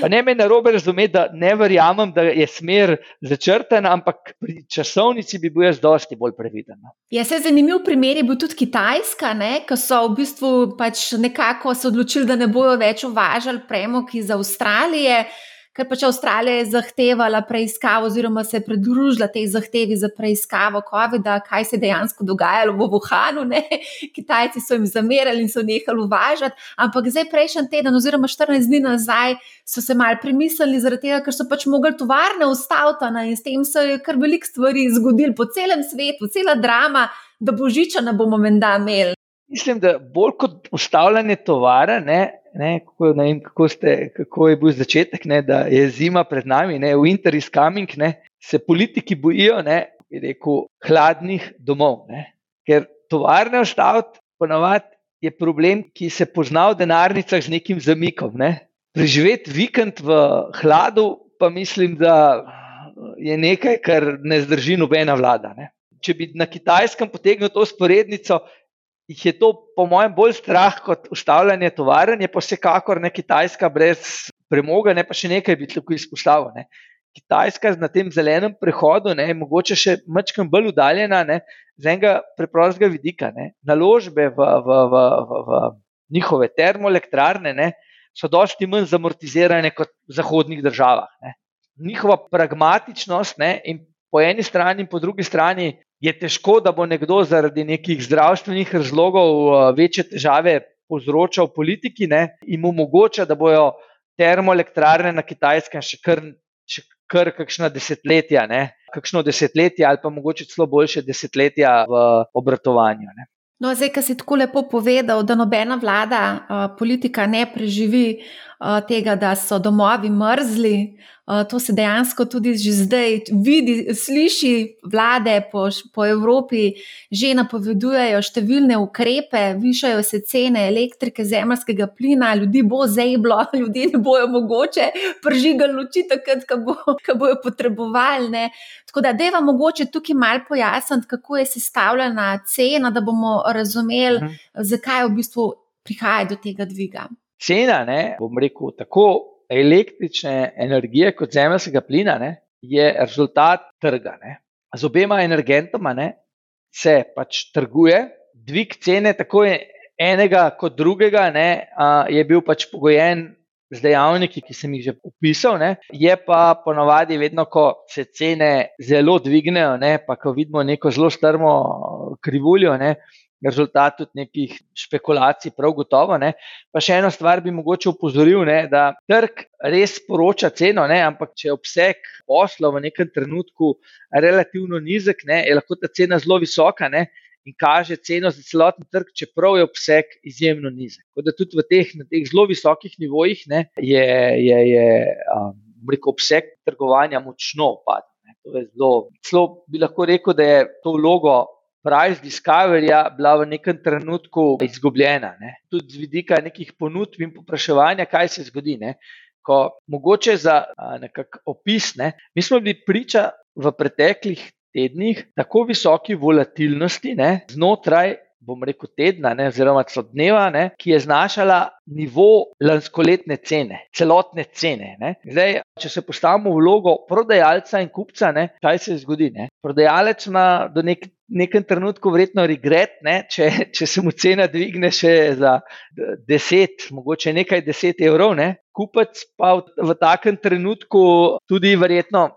Pa ne me narobe razumeti, da ne verjamem, da je smer začrtana, ampak pri časovnici bi bil jaz dosti bolj previden. No. Ja, se zanimiv primer je bil tudi Kitajska, ki so v bistvu pač nekako se odločili, da ne bojo več uvažali premog iz Avstralije ker pač Avstralija je zahtevala preiskavo, oziroma se je pridružila tej zahtevi za preiskavo COVID-a, kaj se je dejansko dogajalo v Wuhanu. Ne? Kitajci so jim zamerali in so nehali uvažati, ampak zdaj, prejšnji teden, oziroma 14 dni nazaj, so se mal premislili, zaradi tega, ker so pač mogli tovarne ustaviti in s tem se je kar velik stvari zgodil po celem svetu, cela drama, da božiča ne bomo menda imeli. Mislim, da bolj kot ustavljanje tovara, ne, ne, kako, ne vem, kako, ste, kako je bil začetek, ne, da je zima pred nami, ne, winter is coming, ne, se politiki bojijo, ne, rekel, hladnih domov. Ne, ker tovarne ostaviti, ponovadi je problem, ki se pozna v denarnicah z nekim zamikom. Ne. Preživeti vikend v hladu, pa mislim, da je nekaj, kar ne zdrži nobena vlada. Ne. Če bi na kitajskem potegnil to sporednico, jih je to, po mojem, bolj strah kot ustavljanje tovarn, je pa vsekakor ne Kitajska brez premoga, ne pa še nekaj bi lahko izpostavil. Ne. Kitajska na tem zelenem prehodu ne, je mogoče še malo bolj udaljena ne, z enega preprostega vidika. Ne. Naložbe v, v, v, v, v njihove termoelektrarne ne, so dosti manj zamortizirane kot v zahodnih državah. Ne. Njihova pragmatičnost ne, in po eni strani, in po drugi strani je težko, da bo nekdo zaradi nekih zdravstvenih razlogov večje težave povzročal politiki ne, in mu omogoča, da bojo termoelektrarne na kitajskem še kar, še kar kakšna desetletja, ne, kakšno desetletje ali pa mogoče celo boljše desetletja v obratovanju. Ne. No, zdaj, ki si tako lepo povedal, da nobena vlada, politika ne preživi tega, da so domovi mrzli, To se dejansko tudi že zdaj vidi, sliši, vlade po, po Evropi že napovedujejo številne ukrepe, višajo se cene elektrike, zemljskega plina, ljudi bo zeblo, ljudi ne bojo mogoče pržigali luči, takrat, ko, bo, ko bojo potrebovali. Ne. Tako da, da je vam mogoče tukaj malo pojasniti, kako je sestavljena cena, da bomo razumeli, mhm. zakaj v bistvu prihaja do tega dviga. Cena, ne, bom rekel, tako električne energije kot zemljskega plina ne, je rezultat trga. Ne. Z obema energentoma ne, se pač trguje, dvig cene tako enega kot drugega ne, je bil pač pogojen z dejavniki, ki sem jih že opisal. Ne. Je pa ponovadi, vedno, ko se cene zelo dvignejo, ne, pa ko vidimo neko zelo strmo krivuljo. Ne, rezultat tudi nekih špekulacij, prav gotovo. Ne. Pa še eno stvar bi mogoče upozoril, ne, da trg res poroča ceno, ne, ampak če je obseg posla v nekem trenutku relativno nizek, ne, je lahko ta cena zelo visoka. Ne. In kaže ceno za celoten trg, čeprav je obseg izjemno nizek. Tako da tudi teh, teh zelo visokih nivojih ne, je, je, je um, rekel, obseg trgovanja močno upadel. Zelo bi lahko rekel, da je to vlogo price discoveryja bila v nekem trenutku izgubljena. Ne. Tudi z vidika nekih ponudb in popraševanja, kaj se zgodi. Ne. Ko mogoče za nekakšen opis, ne, mi smo bili priča v preteklih tednih tako visoki volatilnosti ne, znotraj bom rekel, tedna, ne, oziroma dneva, ne, ki je znašala nivo lanskoletne cene, celotne cene. Zdaj, če se postavimo v vlogo prodajalca in kupca, ne, kaj se zgodi? Ne? Prodajalec ima do nek, nekem trenutku verjetno regret, ne, če, če se mu cena dvigne še za 10, mogoče nekaj 10 evrov. Ne? Kupec pa v, v takem trenutku tudi verjetno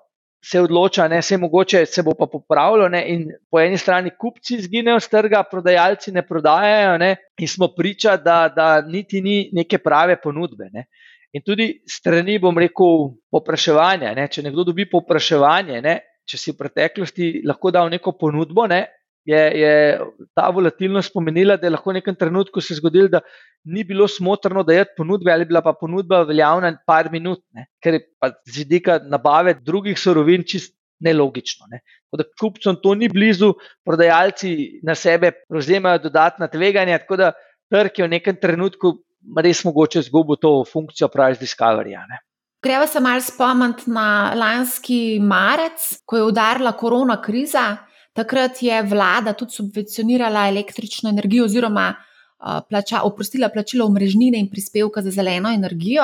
se odloča, da se mogoče se bo pa popravilo. Ne, in po eni strani kupci izginejo z trga, prodajalci ne prodajajo, ne, in smo priča, da, da niti ni neke prave ponudbe. Ne. In tudi strani, bom rekel, popraševanja. Ne, če nekdo dobi popraševanje, ne, če si v preteklosti lahko dal neko ponudbo, ne, je, je ta volatilnost pomenila, da je lahko v nekem trenutku se zgodilo, da ni bilo smotrno dajati ponudbe, ali bila pa ponudba veljavna par minut, ne? ker je z vidika nabave drugih sorovin čist nelogično. Ne? Da kupcem to ni blizu, prodajalci na sebe prevzemajo dodatna tveganja, tako da trg je v nekem trenutku res mogoče izgubil to funkcijo price discovery. Greva se malo spomniti na lanski marec, ko je udarila korona kriza. Takrat je vlada tudi subvencionirala električno energijo, oziroma plača, oprostila plačilo omrežnine in prispevka za zeleno energijo.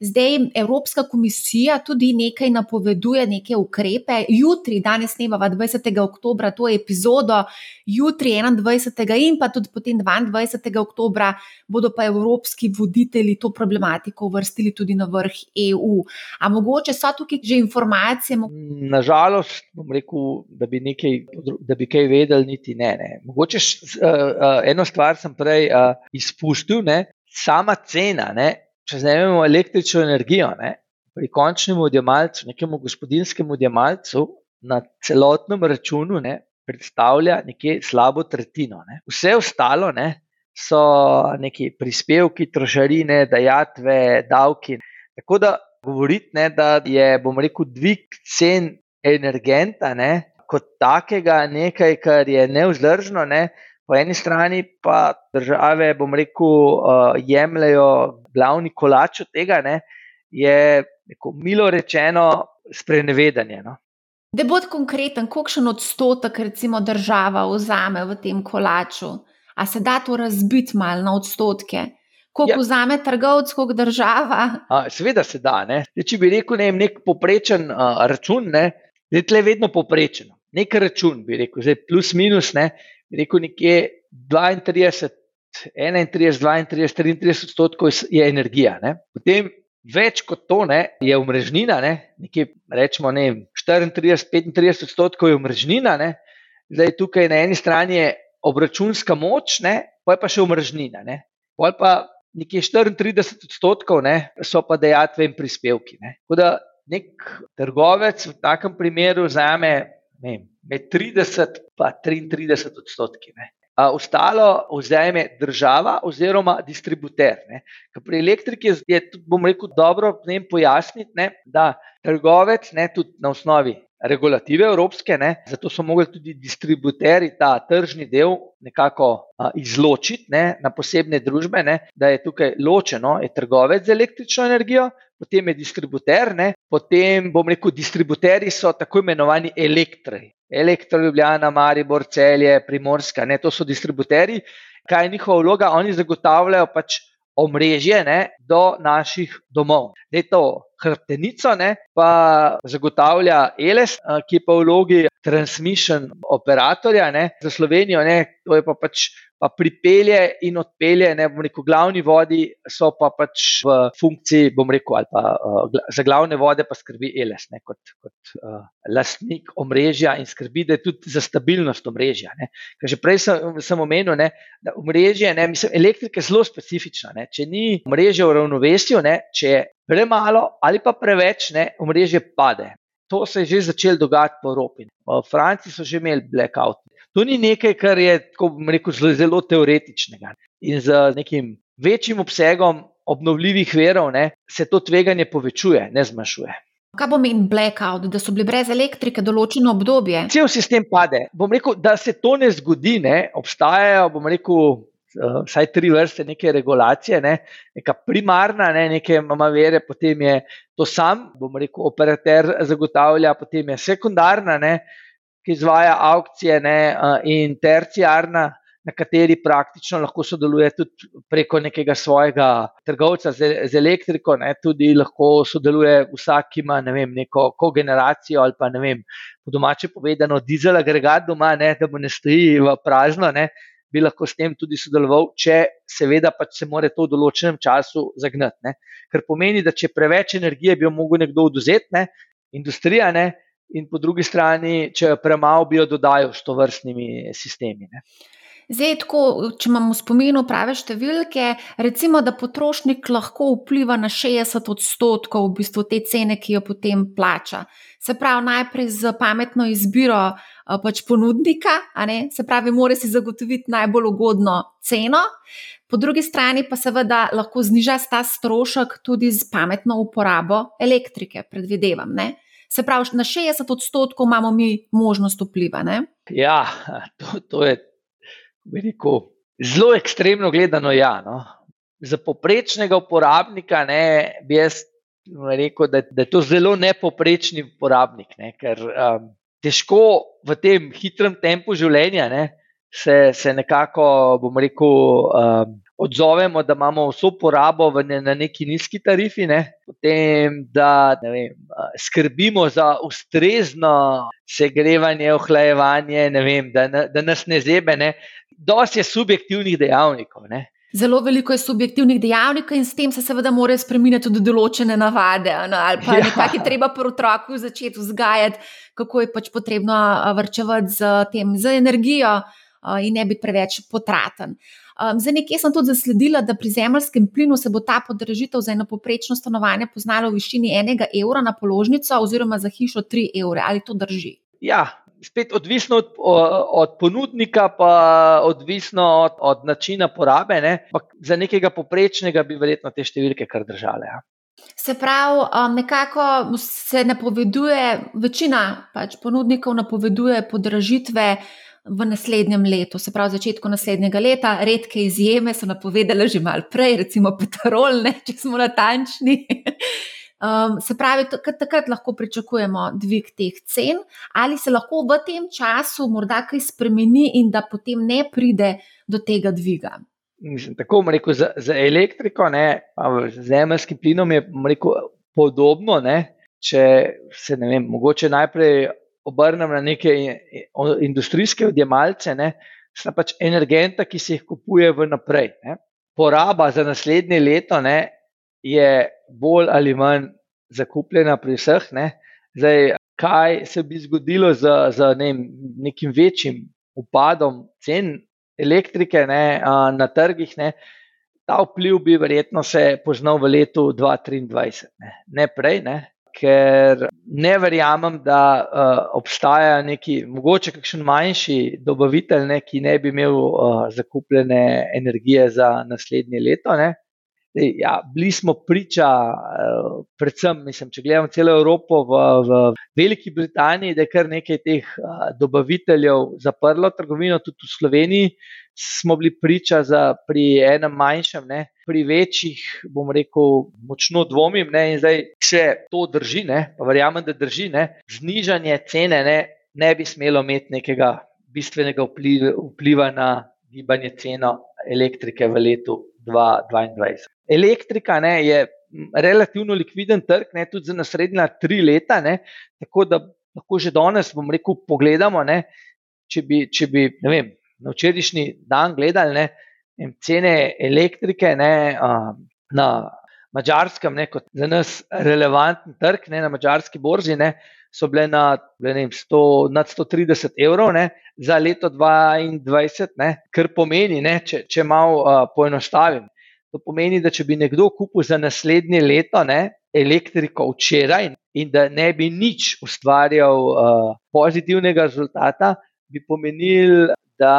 Zdaj Evropska komisija tudi nekaj napoveduje, neke ukrepe. Jutri, danes snemava 20. oktober, to je epizodo, jutri 21. in pa tudi potem 22. oktober bodo pa evropski voditelji to problematiko uvrstili tudi na vrh EU. A mogoče so tukaj že informacije? Nažalost, bom rekel, da bi, nekaj, da bi kaj vedeli, niti ne. ne. Mogoče uh, uh, eno stvar sem prej uh, izpustil, ne, sama cena, ne, če znemo električno energijo, ne, pri končnem odjemalcu, nekemu gospodinskemu odjemalcu, na celotnem računu ne, predstavlja nekje slabo tretjino. Ne. Vse ostalo ne, so neki prispevki, trošarine, dajatve, davki. Tako da govoriti, ne, da je, bom rekel, dvig cen energenta. Ne, Kot takega, nekaj, kar je neuzdržno, ne, po eni strani pa države, bom rekel, uh, jemljajo glavni kolač od tega, ne, je neko, milo rečeno sprenevedanje. No. Da bo konkreten, kolikšen odstotek recimo država vzame v tem kolaču, a se da to razbiti malo na odstotke? Koliko ja. vzame trgovec, koliko država? A, seveda se da. Ne. Če bi rekel, ne, nek poprečen uh, račun, ne, je tle vedno poprečen. Nek račun bi rekel, zdaj plus minus, ne, rekel, nekje 32, 31, 32, 33 odstotkov je energija. Ne. Potem več kot to ne, je umrežnina, ne. nekje rečemo ne, 34, 35 odstotkov je umrežnina, ne. Zdaj, tukaj na eni strani je obračunska moč, ne, pa je pa še umržnina. Ne. Pol pa nekje 34 odstotkov ne, so pa dejatve in prispevki. Ne. Da nek trgovec v takem primeru vzame med 30 in 33 odstotki. Ne. Ostalo vzame država oziroma distributer. Pri elektriki je, bom rekel, dobro pojasniti, ne, da trgovec ne, tudi na osnovi regulative evropske, ne, zato so mogli tudi distributerji ta tržni del nekako a, izločiti ne, na posebne družbe, ne, da je tukaj ločeno, je trgovec z električno energijo, potem je distributer, ne, potem bom rekel, distributerji so tako imenovani elektri. Elektro Ljubljana, Maribor, Celje, Primorska, ne, to so distributerji. Kaj je njihova vloga? Oni zagotavljajo pač omrežje ne, do naših domov. Ne, to hrbtenico ne, pa zagotavlja ELES, ki je pa v vlogi transmission operatorja ne, za Slovenijo, ne, to je pa pač pa pripelje in odpelje, ne bom rekel, glavni vodi so pa pač v funkciji, bom rekel, ali pa uh, za glavne vode pa skrbi ELES, ne, kot, kot uh, lastnik omrežja in skrbi, da je tudi za stabilnost omrežja. Ne. Ker že prej sem, sem omenil, ne, da omrežje, ne, mislim, elektrika je zelo specifična. Ne. Če ni omrežje v ravnovesju, ne, če je premalo ali pa preveč, ne, omrežje pade. To se je že začelo dogajati po Evropi. V Franciji so že imeli blackout, To ni nekaj, kar je rekel, zelo, zelo teoretičnega. In z nekim večjim obsegom obnovljivih verov ne, se to tveganje povečuje, ne zmanjšuje. Kaj pomeni blackout, da so bili brez elektrike določeno obdobje? Cel sistem pade. Bom rekel, da se to ne zgodi, ne, obstajajo, bom rekel, vsaj tri vrste neke regulacije, ne, neka primarna, ne, neke mamavere, potem je to sam, bom rekel, operater zagotavlja, potem je sekundarna, ne, ki izvaja aukcije, ne, in terciarna, na kateri praktično lahko sodeluje tudi preko nekega svojega trgovca z, z elektriko, ne, tudi lahko sodeluje vsak, ki ima ne vem, neko kogeneracijo ali pa ne vem, po domače povedano, dizel agregat doma, ne, da mu ne stoji v prazno. Ne, Bi lahko s tem tudi sodeloval, če seveda pač se mora to v določenem času zagnati. Ker pomeni, da če preveč energije bi jo mogel nekdo oduzeti, ne, industrija, ne, in po drugi strani, če jo premalo bi jo dodajal s to vrstnimi sistemi. Ne. Zdaj, tako, če imamo v spominu prave številke, recimo, da potrošnik lahko vpliva na 60 odstotkov v bistvu te cene, ki jo potem plača. Se pravi, najprej z pametno izbiro pač ponudnika, se pravi, mora si zagotoviti najbolj ugodno ceno, po drugi strani pa seveda lahko zniža ta strošek tudi z pametno uporabo elektrike, predvidevam. Ne? Se pravi, na 60 odstotkov imamo mi možnost vpliva. Ne? Ja, to, to je veliko, zelo ekstremno gledano. Ja, no. Za poprečnega uporabnika ne, bi jaz rekel, da, da je to zelo nepoprečni uporabnik, ne, ker um, težko v tem hitrem tempu življenja ne, se, se nekako, bom rekel, um, odzovemo, da imamo vso porabo ne, na neki nizki tarifi, ne? potem da vem, skrbimo za ustrezno segrevanje, ohlajevanje, vem, da, da nas ne zebe. Ne? Dosti je subjektivnih dejavnikov. Ne? Zelo veliko je subjektivnih dejavnikov, in s tem se seveda morajo spremeniti tudi določene navade. No, ali pa ja. nekaj je treba pri otroku začeti vzgajati, kako je pač potrebno vrčevati z, tem, z energijo in ne biti preveč potraten. Um, zdaj, nekje sem tudi zasledila, da pri zemljskem plinu se bo ta podražitev za eno poprečno stanovanje poznala v višini enega evra na položnico, oziroma za hišo tri evre. Ali to drži? Ja, spet odvisno od, od ponudnika, pa odvisno od, od načina porabe. Ne? Za nekega poprečnega bi verjetno te številke kar držale. Ja. Se pravi, um, nekako se napoveduje, večina pač ponudnikov napoveduje podražitve v naslednjem letu, se pravi, začetku naslednjega leta. Redke izjeme so napovedali že malo prej, recimo Petrol, ne, če smo natančni. Um, se pravi, takrat lahko pričakujemo dvig teh cen, ali se lahko v tem času morda kaj spremeni in da potem ne pride do tega dviga. Mislim, tako bom rekel, za, za elektriko, ne, z zemljskim plinom je rekel, podobno. Ne, če se ne vem, mogoče najprej obrnem na neke industrijske odjemalce, ne, sta pač energenta, ki se jih kupuje vnaprej. Ne. Poraba za naslednje leto ne, je bolj ali manj zakupljena pri vseh. Ne. Zdaj, kaj se bi zgodilo z, z ne, nekim večjim upadom cen elektrike ne, na trgih. Ne. Ta vpliv bi verjetno se poznal v letu 2023, ne, ne prej, ne, ker ne verjamem, da uh, obstaja neki, mogoče kakšen manjši dobavitelj, ne, ki ne bi imel uh, zakupljene energije za naslednje leto. Ne. Ja, bili smo priča, predvsem, mislim, če gledamo celo Evropo, v, v Veliki Britaniji, da je kar nekaj teh dobaviteljev zaprlo trgovino, tudi v Sloveniji smo bili priča za, pri enem manjšem, ne, pri večjih, bom rekel, močno dvomim. Ne, in zdaj, če to drži, ne, pa verjamem, da drži, ne, znižanje cene ne, ne bi smelo imeti nekega bistvenega vpliva na gibanje ceno elektrike v letu 2022. Elektrika ne, je relativno likviden trg, ne, tudi za naslednja tri leta, ne, tako da lahko že danes, bom rekel, pogledamo. Ne, če bi, če bi vem, na včerajšnji dan gledali ne, cene elektrike ne, na mačarskem, kot za nas relevanten trg, ne, na mačarski borzi, ne, so bile na, ne, 100, nad 130 evrov ne, za leto 2022, ne, kar pomeni, ne, če, če malo uh, poenostavim. To pomeni, da če bi nekdo kupil za naslednje leto ne, elektriko včeraj in da ne bi nič ustvarjal uh, pozitivnega rezultata, bi pomenil, da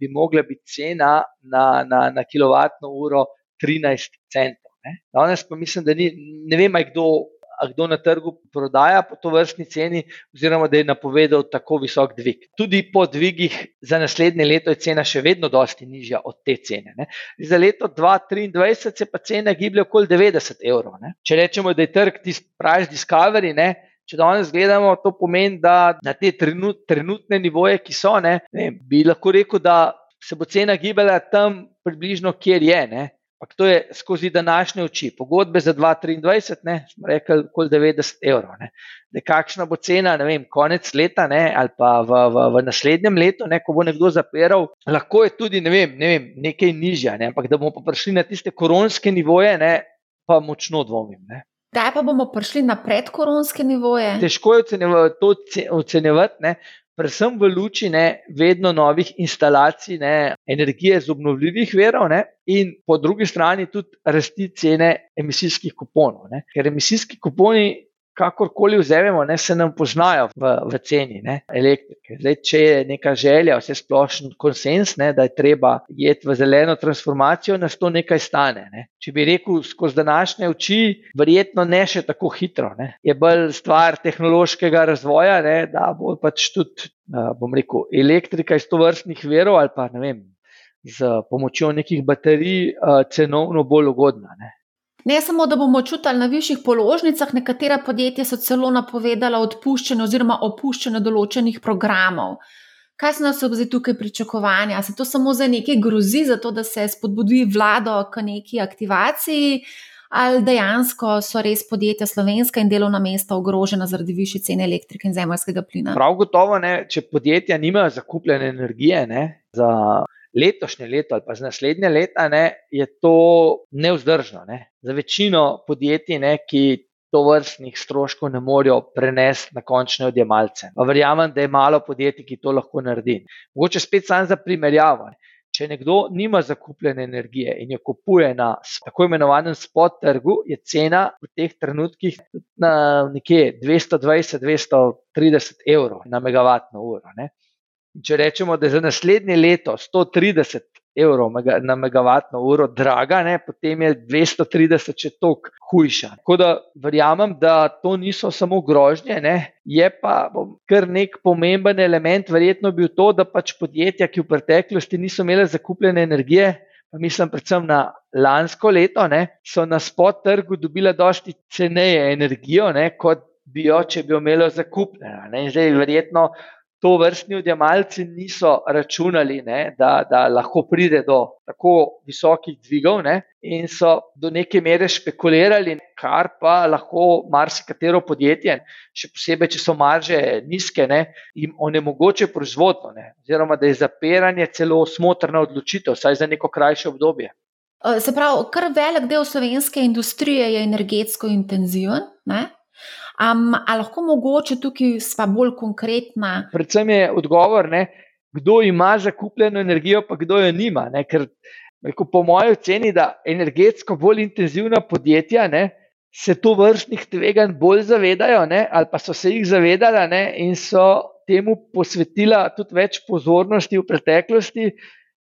bi mogla biti cena na, na, na kilovatno uro 13 centov. Danes pa mislim, da ni, ne vem, kdo kdo na trgu prodaja po to vrstni ceni, oziroma da je napovedal tako visok dvig. Tudi po dvigih za naslednje leto je cena še vedno dosti nižja od te cene. Ne. Za leto 2023 se pa cena giblje okoli 90 evrov. Ne. Če rečemo, da je trg tisti price discovery. Ne, Če danes gledamo, to pomeni, da na te trenut, trenutne nivoje, ki so, ne, ne, bi lahko rekel, da se bo cena gibala tam približno, kjer je. Ne. Ampak to je skozi današnje oči. Pogodbe za 2023, ne, smo rekli, okoli 90 evrov. Da, kakšna bo cena, ne vem, konec leta ne, ali pa v, v, v naslednjem letu, ne, ko bo nekdo zapiral, lahko je tudi ne vem, ne vem, nekaj nižja. Ne, ampak da bomo pa prišli na tiste koronske nivoje, ne, pa močno dvomim. Ne. Kdaj pa bomo prišli na predkoronske nivoje? Težko je to ocenjevati, predvsem v luči ne, vedno novih instalacij ne, energije z obnovljivih verov, ne, in po drugi strani tudi rasti cene emisijskih kuponov. Ne. Ker emisijski kuponi kakorkoli vzamemo, ne, se nam poznajo v, v ceni ne, elektrike. Zdaj, če je neka želja, vse splošen konsens, ne, da je treba jeti v zeleno transformacijo, nas to nekaj stane. Ne. Če bi rekel skozi današnje oči, verjetno ne še tako hitro. Ne. Je bolj stvar tehnološkega razvoja, ne, da bo pač tudi, bom rekel, elektrika iz to vrstnih verov ali pa ne vem. Z pomočjo nekih baterij, cenovno bolj ugodna. Ne. Ne samo, da bomo čutili na višjih položnicah, nekatera podjetja so celo napovedala odpuščanje oziroma opuščanje določenih programov. Kaj so nas zdaj tukaj pričakovanja? Se to samo za nekaj grozi, zato da se spodbudi vlado k neki aktivaciji, ali dejansko so res podjetja slovenska in delovna mesta ogrožena zaradi više cene elektrike in zemljskega plina? Prav gotovo ne, če podjetja nimajo zakupljene energije ne, za letošnje leto ali pa za naslednje leta, ne, je to neuzdržno. Ne. Za večino podjetij, ne, ki to vrstnih stroškov ne morejo prenesti na končne odjemalce. Pa verjamem, da je malo podjetij, ki to lahko naredi. Mogoče spet sam za primerjavo. Če nekdo nima zakupljene energije in jo kupuje na tako imenovanem spot trgu, je cena v teh trenutkih na nekje 220-230 evrov na megavatno uro. Ne. Če rečemo, da je za naslednje leto 130 evrov na megavatno uro draga, ne, potem je 230 še toliko hujša. Tako da verjamem, da to niso samo grožnje, ne, je pa kar nek pomemben element, verjetno bil to, da pač podjetja, ki v preteklosti niso imele zakupljene energije, pa mislim predvsem na lansko leto, ne, so na spot trgu dobile dosti ceneje energijo, ne, kot bi jo, če bi jo imelo zakupljeno. Zdaj verjetno to vrstni odjemalci niso računali, ne, da, da lahko pride do tako visokih dvigov ne, in so do neke mere špekulirali, kar pa lahko marsikatero podjetje, še posebej, če so marže nizke, ne, jim onemogoče proizvodno, ne, oziroma da je zapiranje celo smotrna odločitev, saj za neko krajše obdobje. Se pravi, kar velik del slovenske industrije je energetsko intenziven. Ne? Um, a lahko mogoče tukaj sva bolj konkretna? Predvsem je odgovor, ne, kdo ima zakupljeno energijo, pa kdo jo nima. Ne, ker rekel, po mojem oceni, da energetsko bolj intenzivna podjetja ne, se to vrstnih tveganj bolj zavedajo, ne, ali pa so se jih zavedala ne, in so temu posvetila tudi več pozornosti v preteklosti.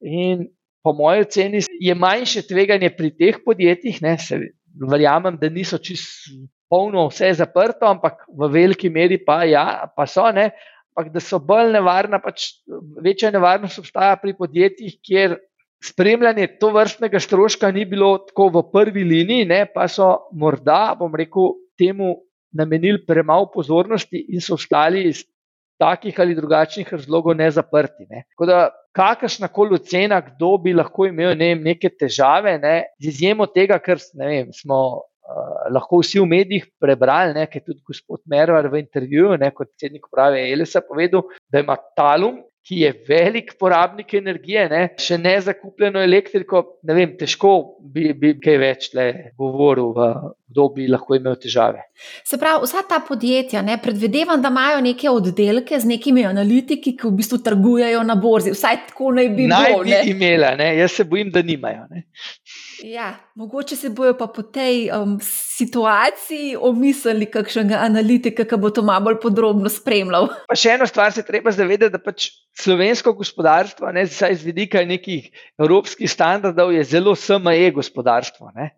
In po mojem oceni je manjše tveganje pri teh podjetjih, ne, se, verjamem, da niso čisto polno vse zaprto, ampak v veliki meri pa, ja, pa so ne. Ampak da so bolj nevarna, pač večja nevarnost obstaja pri podjetjih, kjer spremljanje to vrstnega stroška ni bilo tako v prvi liniji, ne, pa so morda, bom rekel, temu namenili premalo pozornosti in so ostali iz takih ali drugačnih razlogov ne zaprti. Ne. Tako da, kakršna koli ocena, kdo bi lahko imel ne, neke težave, ne, z izjemo tega, ker vem, smo uh, lahko vsi v medijih prebrali, ne, kaj je tudi gospod Mervar v intervjuju, ne, kot predsednik uprave Elisa, povedal, da ima Talum, ki je velik porabnik energije, ne, še ne zakupljeno elektriko. Ne vem, težko bi, bi kaj več le govoril, kdo bi lahko imel težave. Se pravi, vsa ta podjetja, ne, predvidevam, da imajo neke oddelke z nekimi analitiki, ki v bistvu trgujejo na borzi. Vsaj tako naj bi bilo. Naj bi imela, ne. jaz se bojim, da nimajo. Ne. Ja, mogoče se bojo pa po tej um, situaciji omislili kakšnega analitika, ki bo to malo bolj podrobno spremljal. Pa še eno stvar se treba zavedati, da pač slovensko gospodarstvo, ne z vidika nekih evropskih standardov, je zelo SME gospodarstvo. Ne.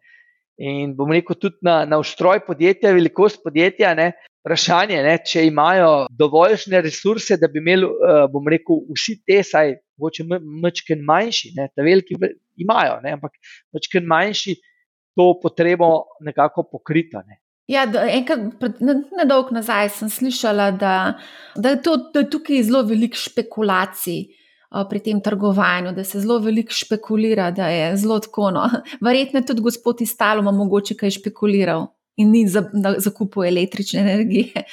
In bom rekel, tudi na, na ustroj podjetja, velikost podjetja, ne, vprašanje, ne, če imajo dovoljšne resurse, da bi imeli, uh, bom rekel, vsi te, saj mogoče mečken manjši, ne, ta veliki imajo, ne, ampak mečken manjši to potrebo nekako pokrito. Ne. Ja, enkrat, nedolgo nazaj sem slišala, da, da, je to, da je tukaj zelo veliko špekulacij pri tem trgovanju, da se zelo veliko špekulira, da je zelo tako. No. Verjetno je tudi gospod iz Taloma mogoče kaj špekuliral. In ni za, za kupo električne energije.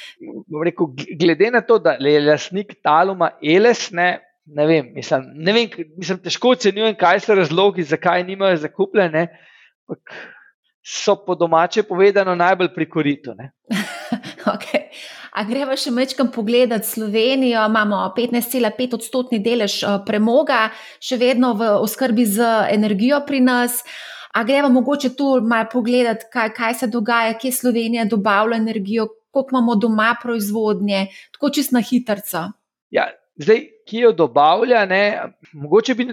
Rekel, glede na to, da je lasnik Taluma Eles, ne, ne vem, mislim, ne vem, mislim, težko ocenjujem, kaj so razlogi, zakaj nimajo zakupljene. So po domače povedano najbolj prikoritu. okay. A greva še mečkam pogledati Slovenijo, imamo 15,5 odstotni delež eh, premoga, še vedno v oskrbi z energijo pri nas. A greva mogoče tu malo pogledati, kaj, kaj se dogaja, kje Slovenija dobavlja energijo, koliko imamo doma proizvodnje, tako čist na hitrca. Ja, Zdaj, ki jo dobavlja, ne, mogoče bi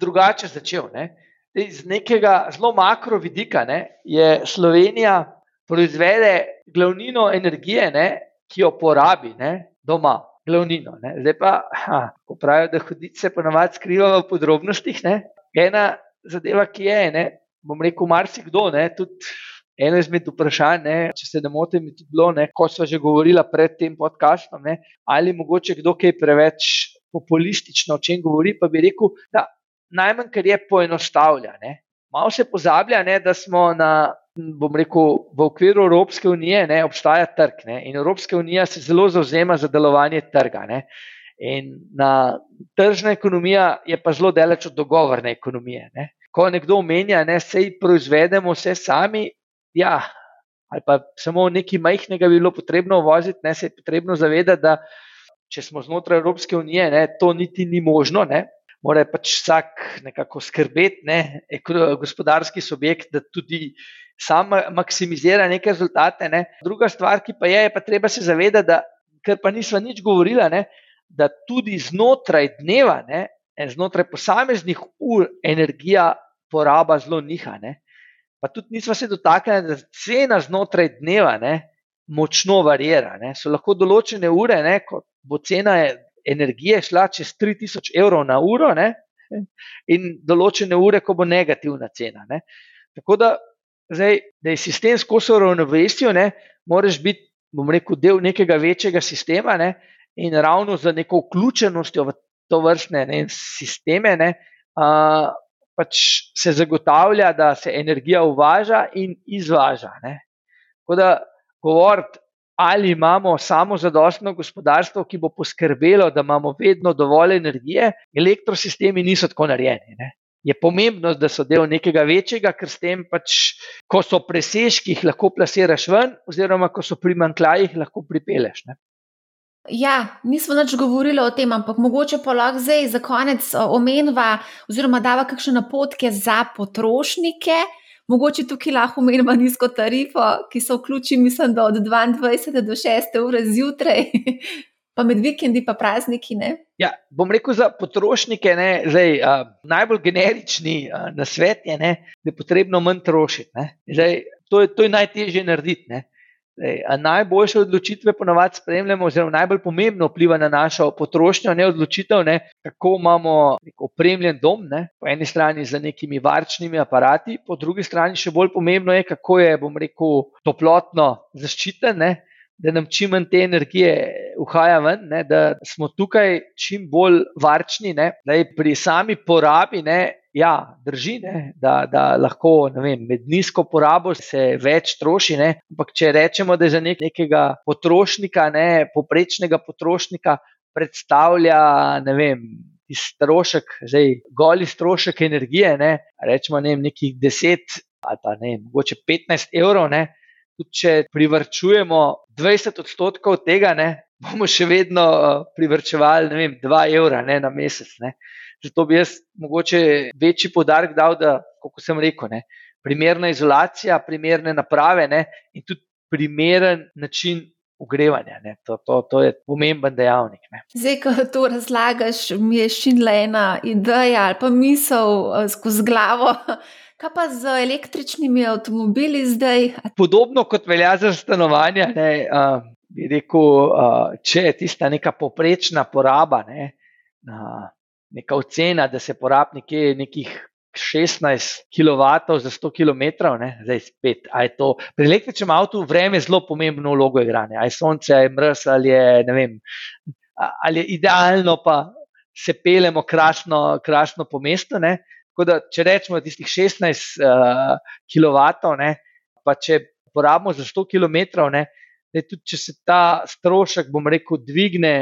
drugače začel. Ne. Zdaj, z nekega zelo makro vidika ne, je Slovenija proizvede glavnino energije, ne, ki jo porabi ne, doma. Glavnino, Zdaj pa, ha, ko pravijo, da hudice ponovadi skrivajo v podrobnostih. Ne. Ena zadeva, ki je, ne, bom rekel, marsikdo, ne, tudi eno izmed vprašanj, ne, če se ne motim, je tudi bilo, ne, ko smo že govorili pred tem podkastom, ne, ali mogoče kdo kaj preveč populistično o čem govori, pa bi rekel, da najmanj, kar je poenostavlja. Ne. Malo se pozablja, ne, da smo na, bom rekel, v okviru Evropske unije, ne, obstaja trg ne, in Evropska unija se zelo zauzema za delovanje trga. Ne. In na tržna ekonomija je pa zelo daleč od dogovorne ekonomije. Ne. Ko nekdo omenja, da se proizvedemo vse sami, ja, ali pa samo nekaj majhnega bi bilo potrebno voziti, ne se je potrebno zavedati, da če smo znotraj Evropske unije, ne, to niti ni možno. Ne. Mora pač vsak nekako skrbeti, ne, gospodarski subjekt, da tudi sam maksimizira neke rezultate. Ne. Druga stvar, ki pa je, je pa treba se zavedati, da kar pa nismo nič govorili, da tudi znotraj dneva, ne, znotraj posameznih ur, energija poraba zelo niha. Ne pa tudi nismo se dotaknili, da cena znotraj dneva ne, močno varira. Ne. So lahko določene ure, ne, ko bo cena energije šla čez 3000 evrov na uro, ne, in določene ure, ko bo negativna cena. Ne. Tako da, zdaj, da je sistem skozi ravnovesje, moraš biti, bom rekel, del nekega večjega sistema ne, in ravno za neko vključenostjo v to vrstne ne, sisteme. Ne, uh, pač se zagotavlja, da se energija uvaža in izvaža. Tako da govoriti, ali imamo samo zadostno gospodarstvo, ki bo poskrbelo, da imamo vedno dovolj energije, elektrosistemi niso tako narejeni. Ne? je pomembno, da so del nekega večjega, ker s tem pač, ko so presežki, jih lahko plasiraš ven, oziroma ko so primankljajih, lahko pripeleš. Ne? Ja, nismo več govorili o tem, ampak mogoče pa lahko zdaj za konec omenjava, oziroma dava kakšne napotke za potrošnike. Mogoče tukaj lahko omenjava nizko tarifo, ki se vključi, mislim, da od 22 do 6 ure zjutraj, pa med vikendi, pa prazniki. Ne? Ja, bom rekel za potrošnike, ne, zdaj, uh, najbolj generični uh, na svet je, ne, da je potrebno manj trošiti. Zdaj, to, je, to je najtežje narediti. Ne. Zdaj, najboljše odločitve ponovadi spremljamo, oziroma najbolj pomembno vpliva na našo potrošnjo, ne odločitev, ne, kako imamo opremljen dom, ne, po eni strani z nekimi varčnimi aparati, po drugi strani še bolj pomembno je, kako je, bom rekel, toplotno zaščiten da nam čim manj te energije uhaja ven, ne, da smo tukaj čim bolj varčni. Ne, pri sami porabi, ne, ja, drži, ne, da, da lahko vem, med nizko porabo se več troši. Ne, ampak če rečemo, da je za nek, nekega potrošnika, ne, poprečnega potrošnika, predstavlja vem. Strošek, zdaj, goli strošek energije, ne, rečemo ne, nekih 10 ali pa ne, mogoče 15 evrov, ne, tudi če privrčujemo 20 odstotkov tega, ne, bomo še vedno uh, privrčevali vem, 2 evra ne, na mesec. Ne. Zato bi jaz mogoče večji podarek dal, da, kot sem rekel, ne, primerna izolacija, primerne naprave ne, in tudi primeren način. Ugrevanja, to, to, to je pomemben dejavnik. Ne. Zdaj, ko to razlagaš, mi je šinila ena ideja ali pa misel uh, skozi glavo. Kaj pa z električnimi avtomobili zdaj? Podobno kot velja za stanovanja, ne, uh, bi rekel, uh, če je tista neka poprečna poraba, ne, uh, neka ocena, da se porabi nekje nekih 16 kW za 100 km, ne, zdaj spet. To, pri električnem avtu vreme zelo pomembno vlogo igra. Ali je sonce, ali je mrz, ali je, vem, ali je idealno, pa se pelemo krasno, krasno po mestu. Ne. Da, če rečemo tistih 16 uh, kW, ne, pa če porabimo za 100 km, ne, da tudi če se ta strošek, bom rekel, dvigne,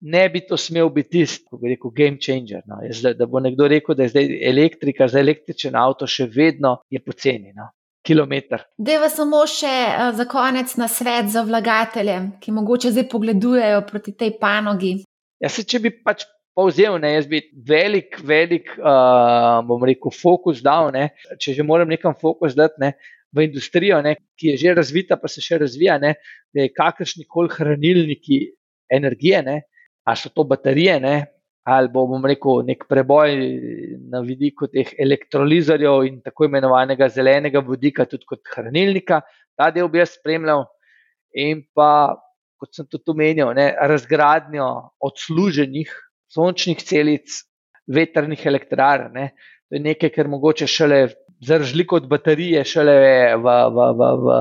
ne bi to smel biti tisti, ko bi rekel, game changer. No. Zdaj, da bo nekdo rekel, da je zdaj elektrika, za električen avto še vedno je poceni. No. Deva samo še uh, za konec na svet za vlagatelje, ki mogoče zdaj pogledujejo proti tej panogi. Ja, se, če bi pač povzel, ne, jaz bi velik, velik, uh, bom rekel, fokus dal, ne, če že moram nekam fokus dati ne, v industrijo, ne, ki je že razvita, pa se še razvija, ne, da je kakršni koli hranilniki energije, ne, ali so to baterije, ne, ali bo, bom rekel, nek preboj na vidiku teh elektrolizerjev in tako imenovanega zelenega vodika, tudi kot hranilnika, ta del bi jaz spremljal. In pa, kot sem tudi omenil, razgradnjo odsluženih sončnih celic, veternih elektrarn. To je nekaj, kar mogoče šele za razliko od baterije, šele v, v, v, v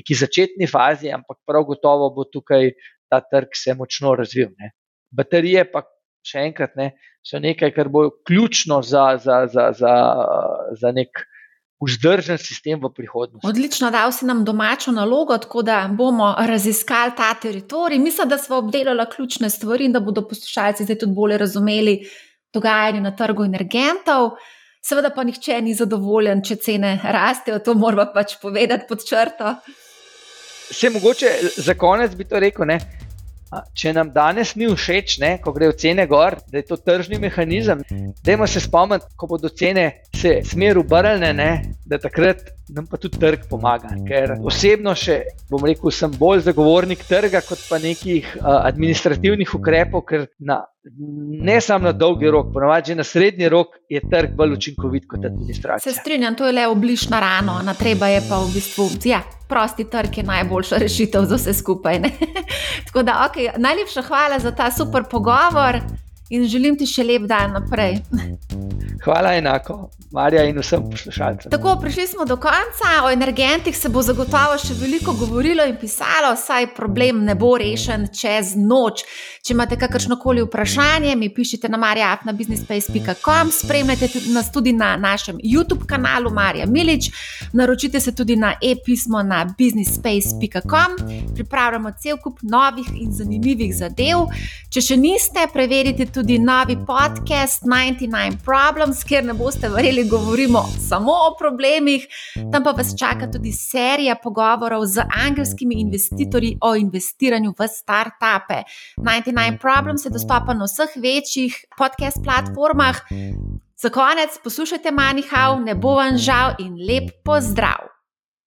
neki začetni fazi, ampak prav gotovo bo tukaj ta trg se močno razvil. Ne. Baterije pa še enkrat ne, so nekaj, kar bo ključno za, za, za, za, za nek vzdržen sistem v prihodnosti. Odlično, da si nam domačo nalogo, tako da bomo raziskali ta teritorij. Mislim, da smo obdelali ključne stvari in da bodo poslušalci zdaj tudi bolje razumeli dogajanje na trgu energentov. Seveda pa nihče ni zadovoljen, če cene rastejo, to moramo pač povedati pod črto. Vse mogoče za konec bi to rekel. Ne? Če nam danes ni všeč, ne, ko grejo cene gor, da je to tržni mehanizem, dajmo se spomniti, ko bodo cene se smer obrnjene, da takrat nam pa tudi trg pomaga. Ker osebno še, bom rekel, sem bolj zagovornik trga, kot pa nekih uh, administrativnih ukrepov, ker na, ne samo na dolgi rok, ponovadi že na srednji rok je trg bolj učinkovit kot administracija. Se strinjam, to je le obližna rana, na treba je pa v bistvu. Ja. Prosti trg je najboljša rešitev za vse skupaj. da, okay, najlepša hvala za ta super pogovor in želim ti še lep dan naprej. Hvala enako. Marja in vsem poslušalcem. Tako, prišli smo do konca. O energentih se bo zagotovo še veliko govorilo in pisalo, saj problem ne bo rešen čez noč. Če imate kakršno koli vprašanje, mi pišite na marjafnabusinespace.com, spremljajte nas tudi na našem YouTube kanalu Marja Milič, naročite se tudi na e-pismo na businespace.com. Pripravljamo cel kup novih in zanimivih zadev. Če še niste, preverite tudi novi podcast 99 Problems, kjer ne boste verjeli, govorimo samo o problemih. Tam pa vas čaka tudi serija pogovorov z angelskimi investitorji o investiranju v start-upe. 99 Problems je dostopen na vseh večjih podcast platformah. Za konec poslušajte Manihau, ne bo vam žal in lep pozdrav!